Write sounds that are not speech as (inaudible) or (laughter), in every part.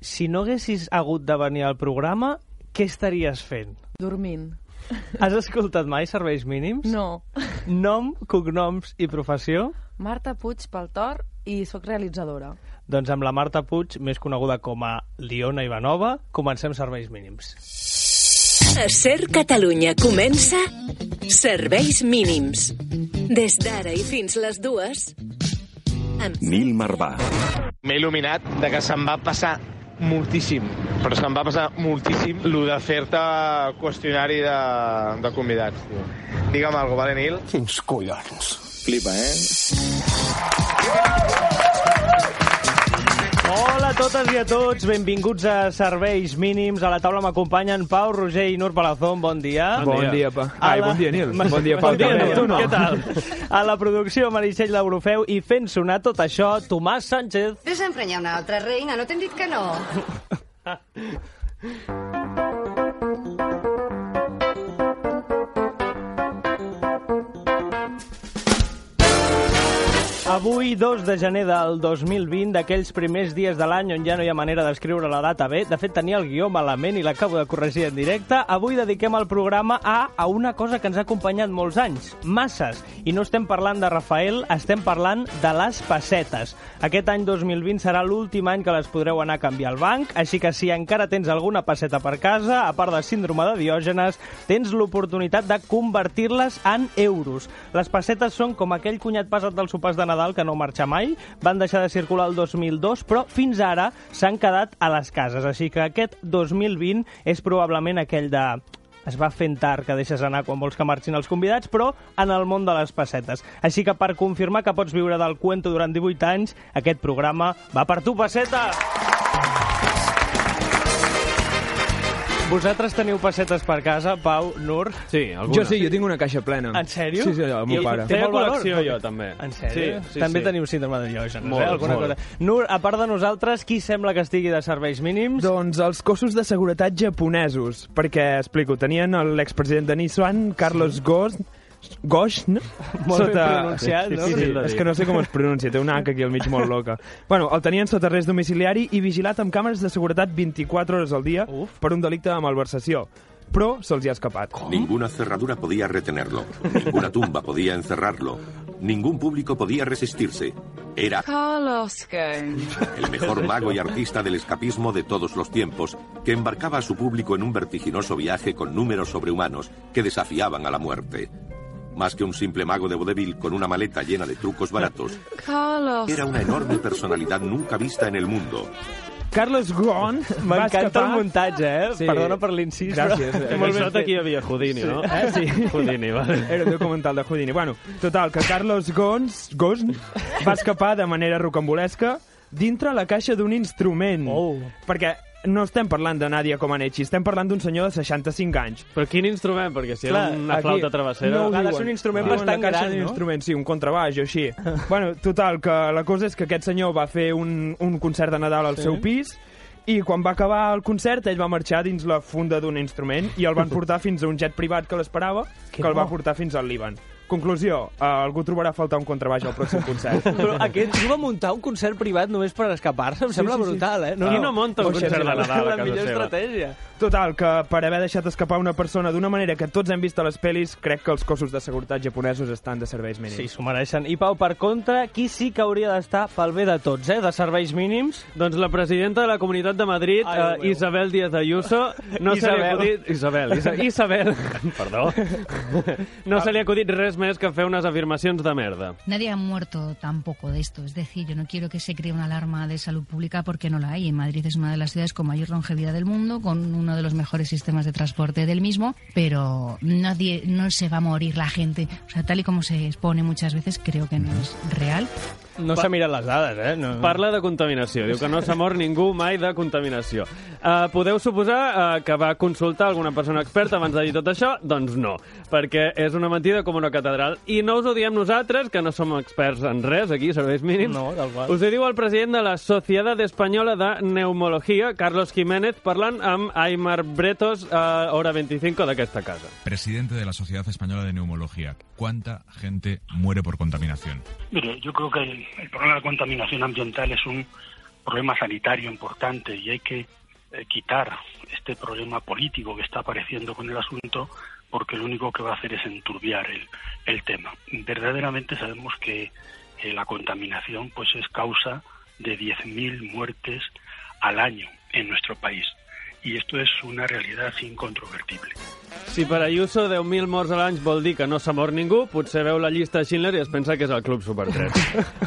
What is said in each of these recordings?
Si no haguessis hagut de venir al programa, què estaries fent? Dormint. Has escoltat mai serveis mínims? No. Nom, cognoms i professió? Marta Puig Paltor i sóc realitzadora. Doncs amb la Marta Puig, més coneguda com a Liona Ivanova, comencem serveis mínims. A Ser Catalunya comença Serveis mínims. Des d'ara i fins les dues... Amb Nil Marvà. M'he il·luminat de que se'm va passar moltíssim, però se'm va passar moltíssim el de fer-te qüestionari de, de convidats. Tio. Digue'm alguna cosa, vale, Nil? Quins collons. Flipa, eh? Hola a totes i a tots, benvinguts a Serveis Mínims. A la taula m'acompanyen Pau, Roger i Nur Palazón. Bon dia. Bon, bon dia, pa. Ai, bon dia, Nil. Bon dia, Pau. Bon dia, també. tu no. Què tal? A la producció, Meritxell Laurofeu i fent sonar tot això, Tomàs Sánchez. Ves a emprenyar una altra reina, no t'hem dit que no? (laughs) Avui, 2 de gener del 2020, d'aquells primers dies de l'any on ja no hi ha manera d'escriure la data bé. De fet, tenia el guió malament i l'acabo de corregir en directe. Avui dediquem el programa a, a una cosa que ens ha acompanyat molts anys, masses. I no estem parlant de Rafael, estem parlant de les pessetes. Aquest any 2020 serà l'últim any que les podreu anar a canviar al banc, així que si encara tens alguna pesseta per casa, a part de síndrome de Diògenes, tens l'oportunitat de convertir-les en euros. Les pessetes són com aquell cunyat passat dels sopars de Nadal que no marxa mai, van deixar de circular el 2002, però fins ara s'han quedat a les cases, així que aquest 2020 és probablement aquell de es va fent tard que deixes anar quan vols que marxin els convidats, però en el món de les pessetes. Així que per confirmar que pots viure del cuento durant 18 anys, aquest programa va per tu, pesseta! Vosaltres teniu pessetes per casa, Pau, Nur? Sí, alguna. Jo sí, jo tinc una caixa plena. En sèrio? Sí, sí, el meu I pare. té Té molt valor? col·lecció, jo, també. En sèrio? Sí, sí, També sí. teniu síndrome de Diògenes, Molt, eh? Alguna molt. cosa. Nur, a part de nosaltres, qui sembla que estigui de serveis mínims? Doncs els cossos de seguretat japonesos, perquè, explico, tenien l'expresident de Nissan, Carlos Ghosh, Ghosh, no? Molt ben pronunciat, no? Sí, sí, és que no sé com es pronuncia, té una H aquí al mig molt loca. Bueno, el tenien sota arrest domiciliari i vigilat amb càmeres de seguretat 24 hores al dia Uf. per un delicte de malversació. Però se'ls hi ha escapat. Ninguna cerradura podía retenerlo. Ninguna tumba podía encerrarlo. Ningún público podía resistirse. Era Carlos Ghosn. el mejor mago y artista del escapismo de todos los tiempos, que embarcaba a su público en un vertiginoso viaje con números sobrehumanos que desafiaban a la muerte. Más que un simple mago de vodevil con una maleta llena de trucos baratos, Carlos. era una enorme personalidad nunca vista en el mundo. Carlos Ghosn (laughs) va M'encanta el muntatge, eh? Sí. Perdona per l'incís, Gràcies. però... (laughs) Eh, Molt ben fet. aquí hi havia Houdini, no? Eh, sí. (laughs) Houdini, vale. Era un documental de Houdini. Bueno, total, que Carlos Gons, Gosn va escapar de manera rocambolesca dintre la caixa d'un instrument. Oh. Perquè no estem parlant de Nadia Comaneci, estem parlant d'un senyor de 65 anys. Però quin instrument? Perquè si Clar, era una Aquí flauta travessera... No ho Ha de ser un instrument bastant la caixa no? instrument, sí, un contrabaix o així. (laughs) bueno, total, que la cosa és que aquest senyor va fer un, un concert de Nadal al Sí. seu pis i quan va acabar el concert ell va marxar dins la funda d'un instrument i el van portar fins a un jet privat que l'esperava Que que el va portar fins al Líban. Conclusió, eh, algú trobarà a faltar un contrabaix al pròxim concert. (laughs) Però aquest tio va muntar un concert privat només per escapar-se? Em sembla sí, sí. brutal, eh? Qui no monta un concert de Nadal a la casa millor seva? estratègia. Total, que per haver deixat escapar una persona d'una manera que tots hem vist a les pel·lis, crec que els cossos de seguretat japonesos estan de serveis mínims. Sí, s'ho mereixen. I Pau, per contra, qui sí que hauria d'estar pel bé de tots, eh? De serveis mínims? Doncs la presidenta de la Comunitat de Madrid, Ai, eh. Isabel Díaz Ayuso, no se li ha Isabel. acudit... Isabel, Isa Isabel, perdó. No se li ha acudit res més que fer unes afirmacions de merda. Nadie ha muerto tampoco de esto. Es decir, yo no quiero que se cree una alarma de salud pública porque no la hay. Madrid es una de las ciudades con mayor longevidad del mundo, con uno de los mejores sistemas de transporte del mismo, pero nadie, no se va a morir la gente. O sea, tal y como se expone muchas veces, creo que no es real. No s'ha mirat les dades, eh? No. Parla de contaminació. Diu que no s'ha mort ningú mai de contaminació. Uh, podeu suposar uh, que va consultar alguna persona experta abans de dir tot això? Doncs no, perquè és una mentida com una catedral. I no us ho diem nosaltres, que no som experts en res aquí, serveis mínims. No, tal qual. Us ho diu el president de la Societat Espanyola de Neumologia, Carlos Jiménez, parlant amb Aymar Bretos a hora 25 d'aquesta casa. Presidente de la Sociedad Española de Neumología, ¿cuánta gente muere por contaminación? Mire, yo creo que el, el problema de contaminación ambiental es un problema sanitario importante y hay que eh, quitar este problema político que está apareciendo con el asunto porque lo único que va a hacer es enturbiar el, el tema. Verdaderamente sabemos que eh, la contaminación pues es causa de 10.000 muertes al año en nuestro país y esto es una realidad incontrovertible. Si per Ayuso 10.000 morts a l'any vol dir que no s'ha mort ningú, potser veu la llista de Schindler i es pensa que és el Club Super 3.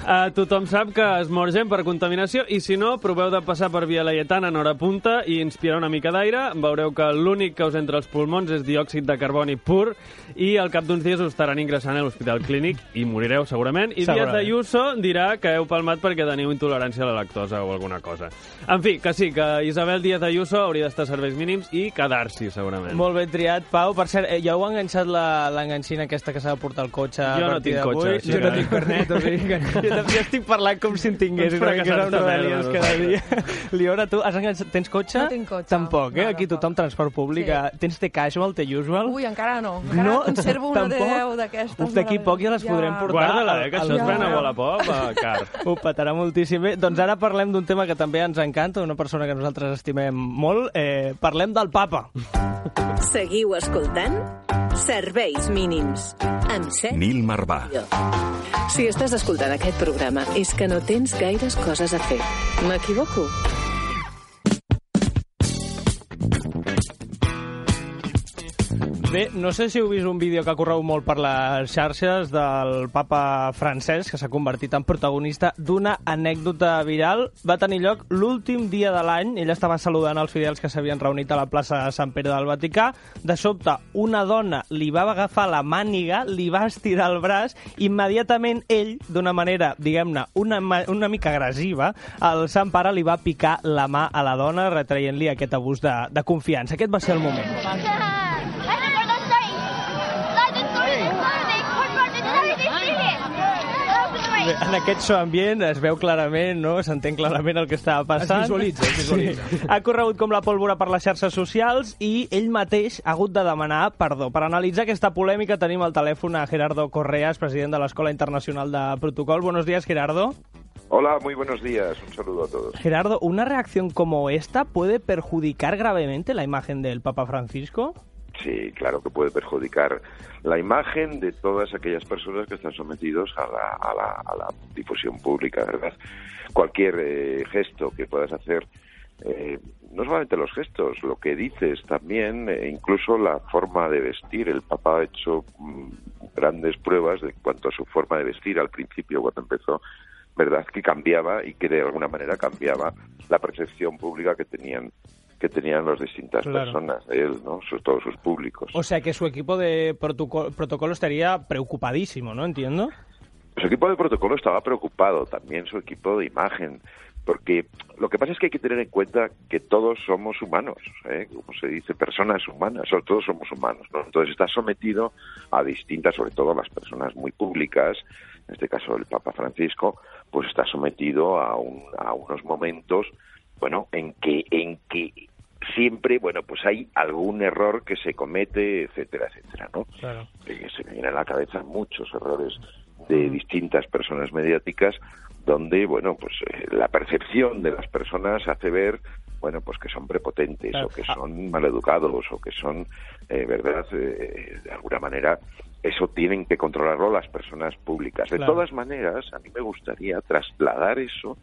uh, (laughs) tothom sap que es mor gent per contaminació i si no, proveu de passar per Via Laietana en hora punta i inspirar una mica d'aire. Veureu que l'únic que us entra als pulmons és diòxid de carboni pur i al cap d'uns dies us estaran ingressant a l'Hospital Clínic i morireu segurament. I Díaz Segurament. d'Ayuso dirà que heu palmat perquè teniu intolerància a la lactosa o alguna cosa. En fi, que sí, que Isabel Díaz d'Ayuso hauria d'estar a serveis mínims i quedar-s'hi, segurament. Molt ben triat, Pau. Per cert, eh, ja heu enganxat la- l'enganxina aquesta que s'ha de portar al cotxe a Jo no partir tinc d'avui? cotxe, així Jo no tinc carnet, o sigui que... (laughs) jo, també- jo estic parlant com si en tingués. Perquè és fracassats Rodalies merda, cada no? dia. (laughs) Liora, tu has enganxat... tens cotxe? No tinc cotxe. Tampoc, eh? No, Aquí tothom transport públic. Sí. eh? Tens The Casual, The Usual? Ui, encara no. Encara No, conservo una (laughs) tampoc? de 10 d'aquestes. Uf, d'aquí poc ja les podrem portar. Guarda-la, eh, que això es ven a Wallapop, a car. Ho petarà moltíssim. Bé, doncs ara parlem d'un tema que també ens encanta, una persona que nosaltres estimem molt. Eh, parlem del papa. Seguiu escoltant Serveis mínims amb Set Nil Marvà. Si estàs escoltant aquest programa és que no tens gaires coses a fer. M'equivoco? Bé, no sé si heu vist un vídeo que ha corregut molt per les xarxes del papa francès, que s'ha convertit en protagonista d'una anècdota viral. Va tenir lloc l'últim dia de l'any. Ell estava saludant els fidels que s'havien reunit a la plaça de Sant Pere del Vaticà. De sobte, una dona li va agafar la màniga, li va estirar el braç, immediatament ell, d'una manera, diguem-ne, una, una mica agressiva, el Sant Pare li va picar la mà a la dona, retraient-li aquest abús de, de confiança. Aquest va ser el moment. Bé, en aquest so ambient es veu clarament, no? s'entén clarament el que estava passant. Es visualitza, es visualitza. Sí. Ha corregut com la pólvora per les xarxes socials i ell mateix ha hagut de demanar perdó. Per analitzar aquesta polèmica tenim al telèfon a Gerardo Correas, president de l'Escola Internacional de Protocol. Buenos días, Gerardo. Hola, muy buenos días. Un saludo a todos. Gerardo, ¿una reacción como esta puede perjudicar gravemente la imagen del Papa Francisco? Sí, claro que puede perjudicar la imagen de todas aquellas personas que están sometidos a la, a la, difusión pública, ¿verdad? Cualquier eh, gesto que puedas hacer, eh, no solamente los gestos, lo que dices también, eh, incluso la forma de vestir. El Papa ha hecho mm, grandes pruebas de cuanto a su forma de vestir al principio, cuando empezó, ¿verdad? Que cambiaba y que de alguna manera cambiaba la percepción pública que tenían que tenían las distintas Claro. personas de él, ¿no? Sobre todos sus públicos. O sea que su equipo de protocolo, protocolo estaría preocupadísimo, ¿no? Entiendo. Su equipo de protocolo estaba preocupado, también su equipo de imagen, porque lo que pasa es que hay que tener en cuenta que todos somos humanos, ¿eh? como se dice, personas humanas, todos somos humanos, ¿no? Entonces está sometido a distintas, sobre todo las personas muy públicas, en este caso el Papa Francisco, pues está sometido a, un- a unos momentos, bueno, en que, en que siempre, bueno, pues hay algún error que se comete, etcétera, etcétera, ¿no? Claro. Eh, se me vienen a la cabeza muchos errores de distintas personas mediáticas donde, bueno, pues eh, la percepción de las personas hace ver, bueno, pues que son prepotentes Claro. o que son maleducados o que son, eh, ¿verdad? Eh, de alguna manera, eso tienen que controlarlo las personas públicas. De Claro. todas maneras, a mí me gustaría trasladar eso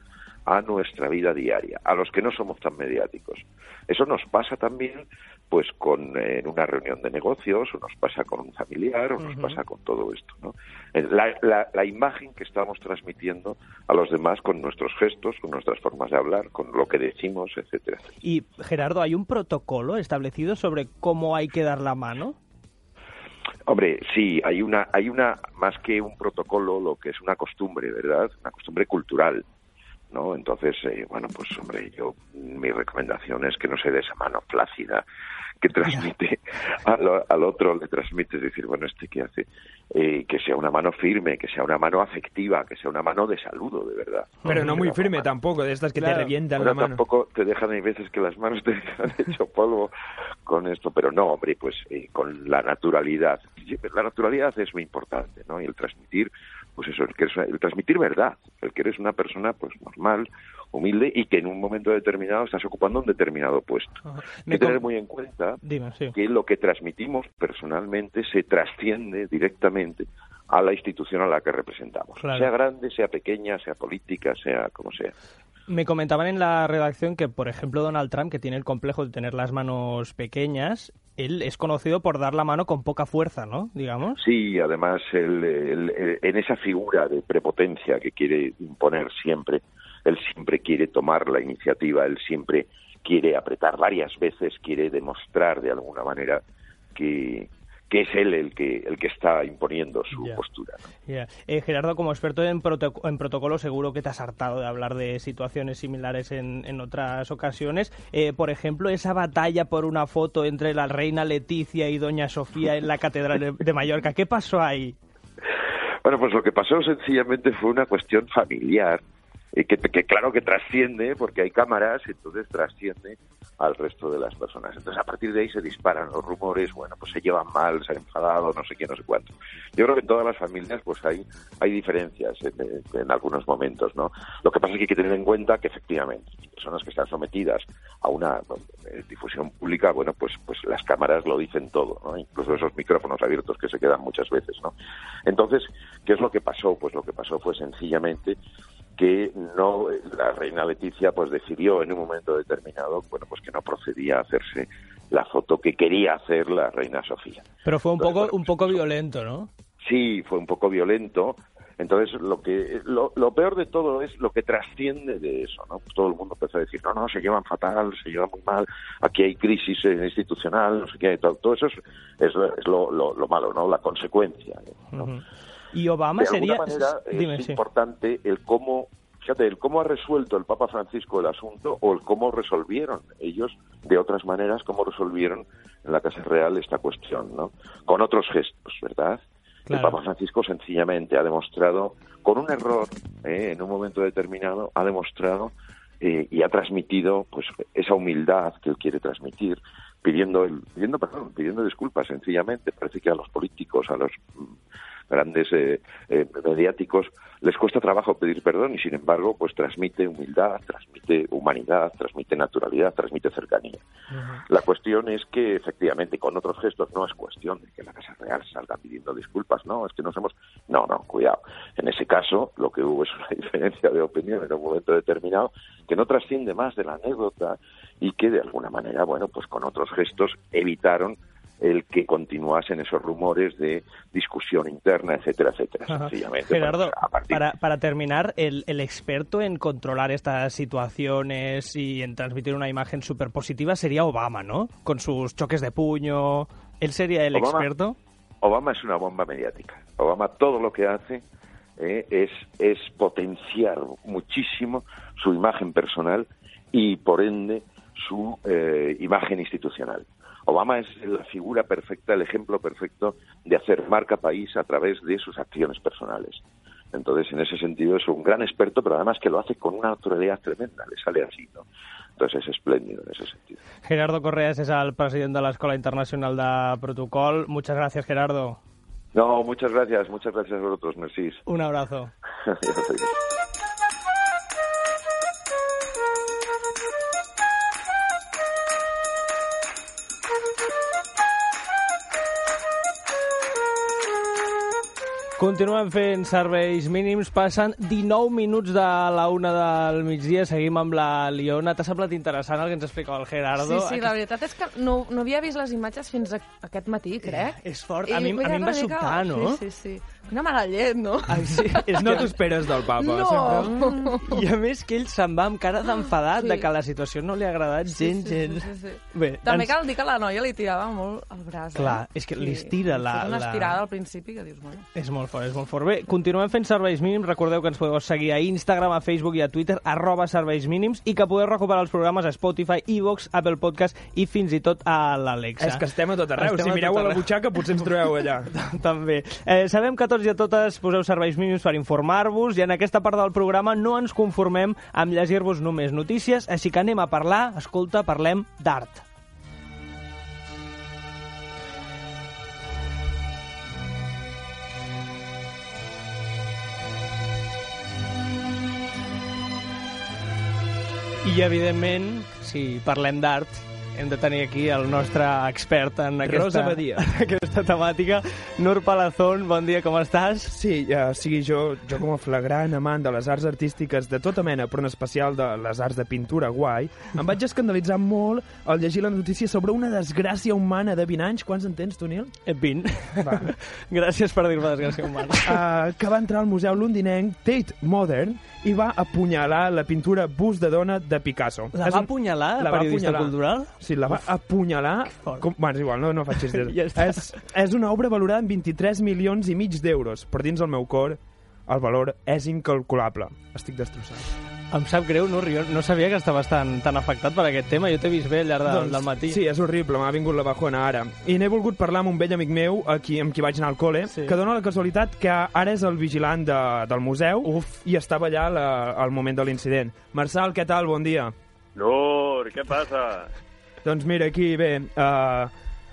a nuestra vida diaria, a los que no somos tan mediáticos. Eso nos pasa también pues con eh, en una reunión de negocios, o nos pasa con un familiar, o nos pasa con todo esto. ¿no? Eh, La, la- la imagen que estamos transmitiendo a los demás con nuestros gestos, con nuestras formas de hablar, con lo que decimos, etcétera. Y Gerardo, ¿hay un protocolo establecido sobre cómo hay que dar la mano? Hombre, sí, hay una, hay una, más que un protocolo, lo que es una costumbre, ¿verdad? Una costumbre cultural, ¿no? Entonces, eh, bueno, pues hombre, yo, mi recomendación es que no se dé esa mano flácida que transmite (laughs) al, al otro, le transmite, es decir, bueno, este qué hace, eh, que sea una mano firme, que sea una mano afectiva, que sea una mano de saludo, de verdad. Pero no muy firme mano- tampoco, de estas que te revientan Bueno, la mano. tampoco te dejan, hay veces que las manos (laughs) te dejan hecho polvo con esto, pero no, hombre, pues eh, con la naturalidad. La naturalidad es muy importante, ¿no? Y el transmitir, pues eso, el, que es- el transmitir verdad, el que eres una persona, pues normal, humilde y que en un momento determinado estás ocupando un determinado puesto. Hay que tener muy en cuenta Dime, sí. que lo que transmitimos personalmente se trasciende directamente a la institución a la que representamos, Claro. sea grande, sea pequeña, sea política, sea como sea. Me comentaban en la redacción que, por ejemplo, Donald Trump, que tiene el complejo de tener las manos pequeñas, él es conocido por dar la mano con poca fuerza, ¿no? Digamos. Sí, además, el- el- el- en esa figura de prepotencia que quiere imponer siempre, él siempre quiere tomar la iniciativa, él siempre quiere apretar varias veces, quiere demostrar de alguna manera que, que es él el que, el que está imponiendo su postura. Eh, Gerardo, como experto en, en protocolo, seguro que te has hartado de hablar de situaciones similares en, en otras ocasiones. Eh, por ejemplo, esa batalla por una foto entre la reina Leticia y doña Sofía en la Catedral de, de Mallorca. ¿Qué pasó ahí? Bueno, pues lo que pasó sencillamente fue una cuestión familiar, eh, que, que claro que trasciende, porque hay cámaras, entonces trasciende al resto de las personas. Entonces, a partir de ahí se disparan los rumores, bueno, pues se llevan mal, se han enfadado, no sé qué, no sé cuánto. Yo creo que en todas las familias, pues hay, hay diferencias en, algunos momentos, ¿no? Lo que pasa es que hay que tener en cuenta que, efectivamente, personas que están sometidas a una eh, difusión pública, bueno, pues, pues las cámaras lo dicen todo, ¿no? Incluso esos micrófonos abiertos que se quedan muchas veces, ¿no? Entonces, ¿qué es lo que pasó? Pues lo que pasó fue sencillamente que no la reina Leticia pues decidió en un momento determinado bueno pues que no procedía a hacerse la foto que quería hacer la reina Sofía. Pero fue un poco, un poco violento, ¿no? sí fue un poco violento. Entonces lo que lo, lo peor de todo es lo que trasciende de eso no Pues todo el mundo empezó a decir no no se llevan fatal se llevan muy mal aquí hay crisis eh, institucional no sé qué todo, todo eso es, es, lo- es lo, lo- lo malo no la consecuencia. Y Obama de sería... alguna manera Dime, es sí. importante el cómo fíjate el cómo ha resuelto el Papa Francisco el asunto o el cómo resolvieron ellos de otras maneras cómo resolvieron en la Casa Real esta cuestión no con otros gestos verdad Claro. el Papa Francisco sencillamente ha demostrado con un error eh, en un momento determinado ha demostrado eh, y ha transmitido pues esa humildad que él quiere transmitir pidiendo el, pidiendo perdón pidiendo disculpas sencillamente parece que a los políticos a los mm, grandes eh, eh, mediáticos les cuesta trabajo pedir perdón y sin embargo pues transmite humildad transmite humanidad transmite naturalidad transmite cercanía la cuestión es que efectivamente con otros gestos no es cuestión de que la Casa Real salga pidiendo disculpas, no, es que nos hemos... No, no, cuidado. En ese caso lo que hubo es una (laughs) diferencia de opinión en un momento determinado que no trasciende más de la anécdota y que de alguna manera, bueno, pues con otros gestos evitaron el que continuasen esos rumores de discusión interna, etcétera, etcétera. Sencillamente, Gerardo, partir para, para terminar, el, el experto en controlar estas situaciones y en transmitir una imagen súper positiva sería Obama, ¿no? Con sus choques de puño. ¿Él sería el Obama- experto? Obama es una bomba mediática. Obama todo lo que hace eh, es, es potenciar muchísimo su imagen personal y por ende su eh, imagen institucional. Obama es la figura perfecta, el ejemplo perfecto de hacer marca país a través de sus acciones personales. Entonces, en ese sentido, es un gran experto, pero además que lo hace con una naturalidad tremenda, le sale así, ¿no? Entonces, es espléndido en ese sentido. Gerardo Correas es el president de l'Escola Internacional de Protocol. Muchas gracias, Gerardo. No, muchas gracias, muchas gracias a vosotros, Mercis. Un abrazo. (laughs) Continuem fent serveis mínims, passen 19 minuts de la una del migdia, seguim amb la Liona. T'ha semblat interessant el que ens explicava el Gerardo? Sí, sí, la veritat és que no, no havia vist les imatges fins a, aquest matí, crec. És fort. A mi- a mi em va sobtar, no? Sí, sí, sí. Una mala llet, no? Ai, sí, (laughs) és No que- t'ho esperes del papa. No. sempre. I a més que ell se'n va amb cara d'enfadat Sí. de que la situació no li ha agradat Sí, gens, sí, gens. sí, sí, sí. Bé, També ens- cal dir que la noia li tirava molt el braç. Clar, eh? és que li estira la- Fes una la- estirada al principi que dius, bueno... És molt fort, és molt fort. Bé, continuem fent serveis mínims. Recordeu que ens podeu seguir a Instagram, a Facebook i a Twitter, arroba serveis mínims, i que podeu recuperar els programes a Spotify, iVox, Apple Podcast i fins i tot a l'Alexa. És que estem a tot arreu. Estem si a mireu tot a la butxaca, potser ens trobeu allà. (laughs) També. Eh, sabem que tots i a totes poseu serveis mínims per informar-vos i en aquesta part del programa no ens conformem amb llegir-vos només notícies, així que anem a parlar, escolta, parlem d'art. I, evidentment, si parlem d'art, hem de tenir aquí el nostre expert en aquesta, Rosa Badia. en (laughs) aquesta temàtica. Nur Palazón, bon dia, com estàs? Sí, ja, sigui jo, jo com a flagrant amant de les arts artístiques de tota mena, però en especial de les arts de pintura guai, em vaig escandalitzar molt al llegir la notícia sobre una desgràcia humana de 20 anys. Quants en tens, tu, Nil? Eh, 20. Va. (laughs) Gràcies per dir-me desgràcia humana. Uh, (laughs) que va entrar al Museu Londinenc Tate Modern i va apunyalar la pintura Bust de dona de Picasso. La va apunyalar, la va periodista apunyalar. cultural? Sí, la va apunyalar... Com... Bueno, és igual, no, no faig (laughs) xistes. Ja està. és, és una obra valorada en 23 milions i mig d'euros, però dins el meu cor el valor és incalculable. Estic destrossat. Em sap greu, Nur, jo no sabia que estaves tan, tan afectat per aquest tema. Jo t'he vist bé al llarg de, Doncs, del matí. Sí, és horrible, m'ha vingut la bajona ara. I n'he volgut parlar amb un vell amic meu a qui, amb qui vaig anar al col·le, Sí. que dona la casualitat que ara és el vigilant de, del museu Uf. i estava allà la, al moment de l'incident. Marçal, què tal? Bon dia. Nur, què passa? Doncs mira, aquí, bé, uh,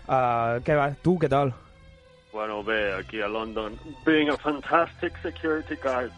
uh, què va? Tu, què tal? Bueno, bé, aquí a London, being a fantastic security guard.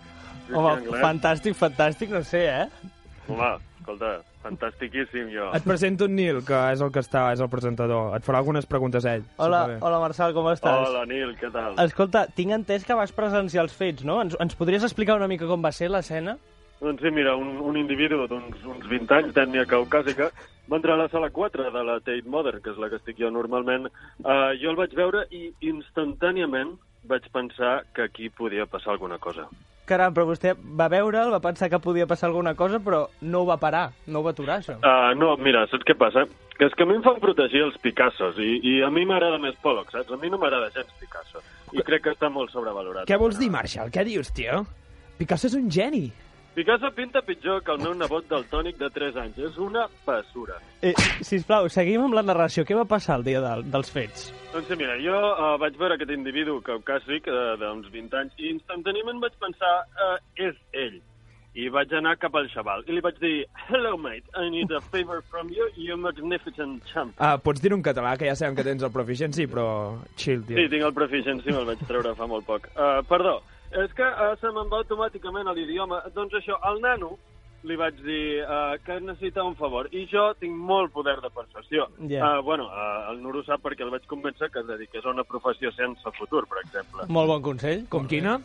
Home, fantàstic, fantàstic, no sé, eh? Home, escolta, fantastiquíssim jo. Et presento en Nil, que és el que està, és el presentador. Et farà algunes preguntes ell. si Hola, bé. hola Marçal, com estàs? Hola, Nil, què tal? Escolta, tinc entès que vas presenciar els fets, no? Ens, ens podries explicar una mica com va ser l'escena? Doncs sí, mira, un, un individu d'uns uns 20 anys d'ètnia caucàsica va entrar a la sala 4 de la Tate Modern, que és la que estic jo normalment. Uh, jo el vaig veure i instantàniament vaig pensar que aquí podia passar alguna cosa. Caram, però vostè va veure'l, va pensar que podia passar alguna cosa, però no ho va parar, no ho va aturar, això. Uh, no, mira, saps què passa? Que és que a mi em fan protegir els Picassos i, i a mi m'agrada més Pollock, saps? A mi no m'agrada gens Picasso i crec que està molt sobrevalorat. Què vols dir, Marshall? Què dius, tio? Picasso és un geni. Picasso pinta pitjor que el meu nebot del tònic de 3 anys. És una basura. Eh, sisplau, seguim amb la narració. Què va passar el dia del, dels fets? Doncs sí, mira, jo uh, vaig veure aquest individu caucàsic uh, d'uns 20 anys i instantàniament vaig pensar, uh, és ell. I vaig anar cap al xaval i li vaig dir Hello, mate, I need a favor from you, you magnificent champ. Uh, pots dir-ho en català, que ja sabem que tens el proficiency, però chill, tio. Sí, tinc el proficiency, me'l vaig treure fa molt poc. Uh, perdó, és que uh, se me'n va automàticament a l'idioma. Doncs això, al nano li vaig dir uh, que necessitava un favor. I jo tinc molt poder de persuasió. Ja. Uh, bueno, uh, el Nuro sap perquè el vaig convèncer que es dediqués a una professió sense futur, per exemple. Molt bon consell. Com quina?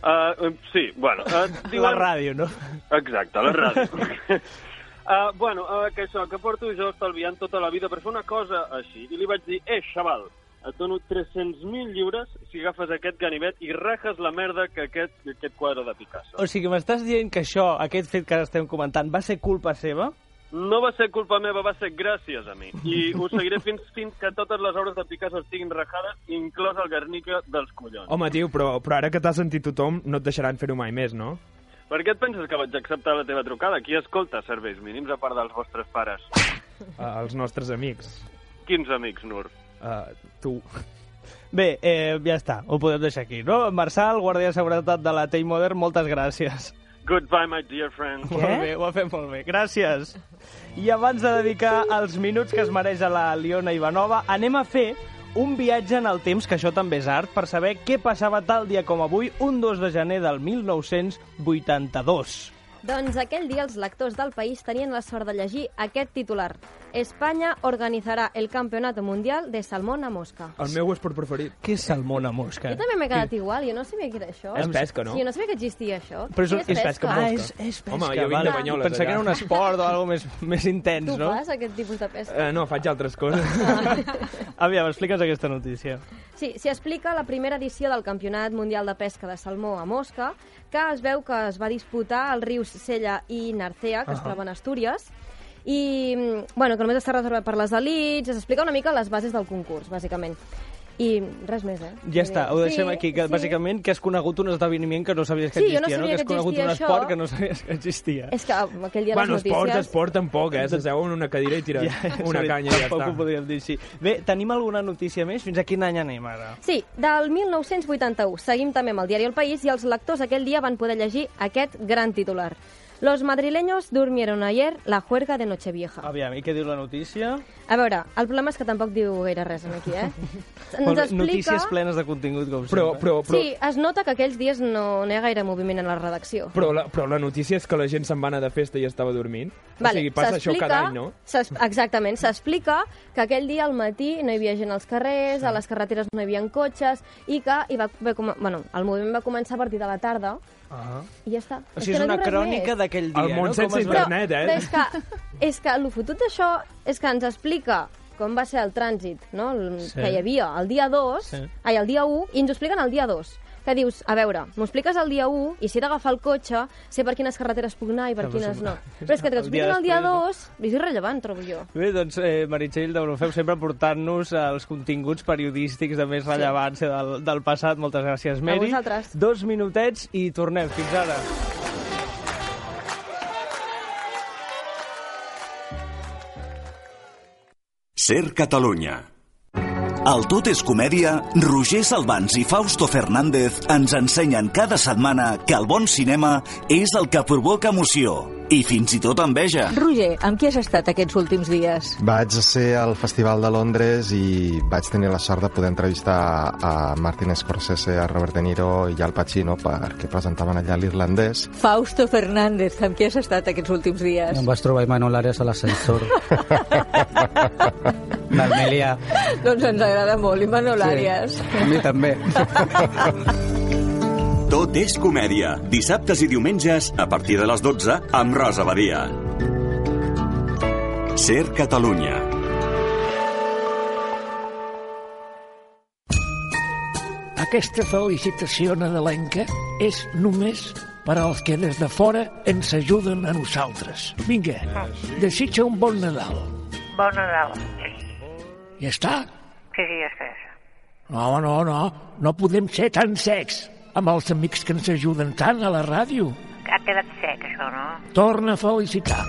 Uh, sí, bueno... Uh, (laughs) La ràdio, no? Exacte, la ràdio. uh, (laughs) bueno, uh, que això, que porto jo estalviant tota la vida per fer una cosa així. I li vaig dir, eh, xaval, et dono 300.000 lliures si agafes aquest ganivet i rajes la merda que aquest, que aquest quadre de Picasso. O sigui, m'estàs dient que això, aquest fet que estem comentant, va ser culpa seva? No va ser culpa meva, va ser gràcies a mi. I ho seguiré (laughs) fins, fins que totes les obres de Picasso estiguin rajades, inclòs el Guernica dels collons. Home, tio, però, però ara que t'ha sentit tothom, no et deixaran fer-ho mai més, no? Per què et penses que vaig acceptar la teva trucada? Qui escolta serveis mínims a part dels vostres pares? Uh, (laughs) els nostres amics. Quins amics, Nur? Uh, tu. (laughs) Bé, eh, ja està, ho podem deixar aquí, no? Marçal, guàrdia de seguretat de la Tate Modern, moltes gràcies. Goodbye, my dear friend. Molt bé, ho ha fet molt bé. Gràcies. I abans de dedicar els minuts que es mereix a la Liona Ivanova, anem a fer un viatge en el temps, que això també és art, per saber què passava tal dia com avui, un 2 de gener del 1982. Doncs aquell dia els lectors del país tenien la sort de llegir aquest titular. Espanya organitzarà el Campeonato Mundial de Salmón a Mosca. El meu esport preferit. Què és salmón a mosca? Jo també m'he quedat igual, jo no sabia què era això. És pesca, no? Sí, jo no sabia que existia això. Però és, és pesca. amb Ah, mosca. és, és pesca. Home, jo vinc de Banyoles, Pensava que era allà. un esport o alguna més, més intens, Tu no? fas aquest tipus de pesca? Eh, no, faig altres coses. (laughs) Aviam, explica'ns aquesta notícia. Sí, s'hi explica la primera edició del Campionat Mundial de Pesca de Salmó a Mosca, que es veu que es va disputar als rius Sella i Narcea, que es troben a Astúries, i mm, bueno, que només està reservat per les elites, s'explica una mica les bases del concurs, bàsicament. I res més, eh? Ja està, ho deixem Sí, aquí, que sí. bàsicament que has conegut un esdeveniment que no sabies que Sí, jo no existia, sabia Que has que conegut un existia esport això. que no sabies que existia. És que um, aquell dia bueno, les esports, notícies... esport tampoc, eh? S'asseu en una cadira i tira (laughs) una canya i ja Tampoc està. ho podríem dir així. Bé, tenim alguna notícia més? Fins a quin any anem ara? Sí, del 1981. Seguim també amb el diari El País i els lectors aquell dia van poder llegir aquest gran titular. Los madrileños durmieron ayer la juerga de Nochevieja. Aviam, i què diu la notícia? A veure, el problema és que tampoc diu gaire res aquí, eh? (laughs) Molt bé, Notícies plenes de contingut, com Però, sempre. però, però, Sí, es nota que aquells dies no, no hi ha gaire moviment en la redacció. però, la, però la notícia és que la gent se'n va anar de festa i estava dormint. o sigui, passa això cada any, no? Exactament, s'explica que aquell dia al matí no hi havia gent als carrers, a les carreteres no hi havia cotxes, i que hi va, va, com- bueno, el moviment va començar a partir de la tarda, Ah. i ja està. O sigui, és que no una res crònica d'aquell dia, El món no? sense internet, eh? Però és que, és que el fotut d'això és que ens explica com va ser el trànsit no? el, Sí. que hi havia el dia 2, Sí. ai, el dia 1, i ens ho expliquen el dia 2 que dius, a veure, m'ho expliques el dia 1 i si he d'agafar el cotxe, sé per quines carreteres puc anar i per però quines sí. no. (laughs) Però és que t'ho El dia expliquen el dia després, 2 és irrellevant, trobo jo. Bé, doncs, eh, Meritxell, de feu sempre portant-nos els continguts periodístics de més rellevància del, del passat. Moltes gràcies, Meri. vosaltres. Dos minutets i tornem. Fins ara. Ser Catalunya. Al Tot és Comèdia, Roger Salvans i Fausto Fernández ens ensenyen cada setmana que el bon cinema és el que provoca emoció i fins i tot enveja. Roger, amb qui has estat aquests últims dies? Vaig ser al Festival de Londres i vaig tenir la sort de poder entrevistar a Martin Scorsese, a Robert De Niro i Al Pacino perquè presentaven allà l'irlandès. Fausto Fernández, amb qui has estat aquests últims dies? Em vaig trobar Imanol Arias a l'ascensor. (laughs) L'Armelia. Doncs ens agrada molt, Imanol Arias. A mi també. (laughs) Tot és comèdia. Dissabtes i diumenges, a partir de les 12, amb Rosa Badia. Ser Catalunya. Aquesta felicitació nadalenca és només per als que des de fora ens ajuden a nosaltres. Vinga, desitja un bon Nadal. Bon Nadal. Ja està? Què dies és? No, no, no, no podem ser tan secs amb els amics que ens ajuden tant a la ràdio. Ha quedat sec, això, no? Torna a felicitar.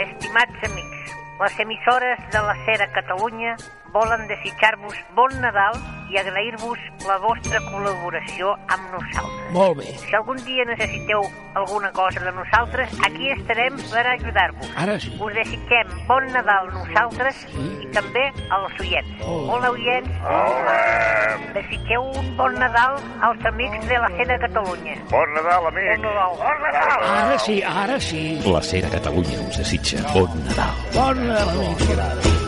Estimats amics, les emissores de la Cera Catalunya volen desitjar-vos bon Nadal i agrair-vos la vostra col·laboració amb nosaltres. Molt bé. Si algun dia necessiteu alguna cosa de nosaltres, aquí estarem per ajudar-vos. Ara sí. Us desitgem bon Nadal nosaltres i també als oients. Hola, oients. Hola. Desitgeu un bon Nadal als amics de la Cera Catalunya. Bon Nadal, amic. Bon Nadal. Bon Nadal. Ara sí, ara sí. La Cera Catalunya us desitja bon Nadal. Bon Nadal, amics.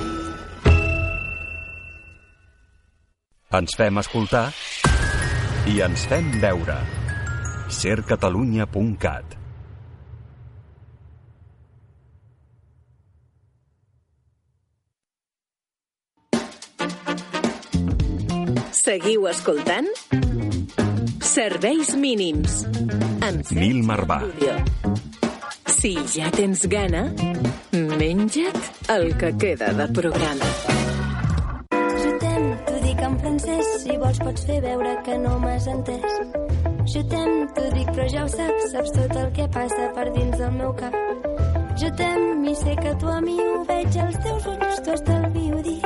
Ens fem escoltar i ens fem veure. sercatalunya.cat Seguiu escoltant? Serveis mínims. Amb Nil Marvà. Si ja tens gana, menja't el que queda de programa. Francès, si vols pots fer veure que no m'has entès. T'aime, t'ho dic però ja ho saps, saps tot el que passa per dins del meu cap. Jo t'aime i sé que tu a mi ho veig als teus ulls, t'ho estalvio dir.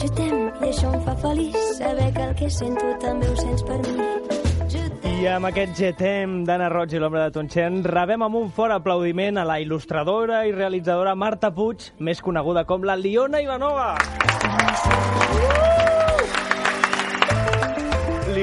Jo t'aime i això em fa feliç, saber que el que sento també ho sents per mi. I amb aquest GTM d'Anna Roig i l'ombra de Tonxen rebem amb un fort aplaudiment a la il·lustradora i realitzadora Marta Puig, més coneguda com la Liona Ivanova.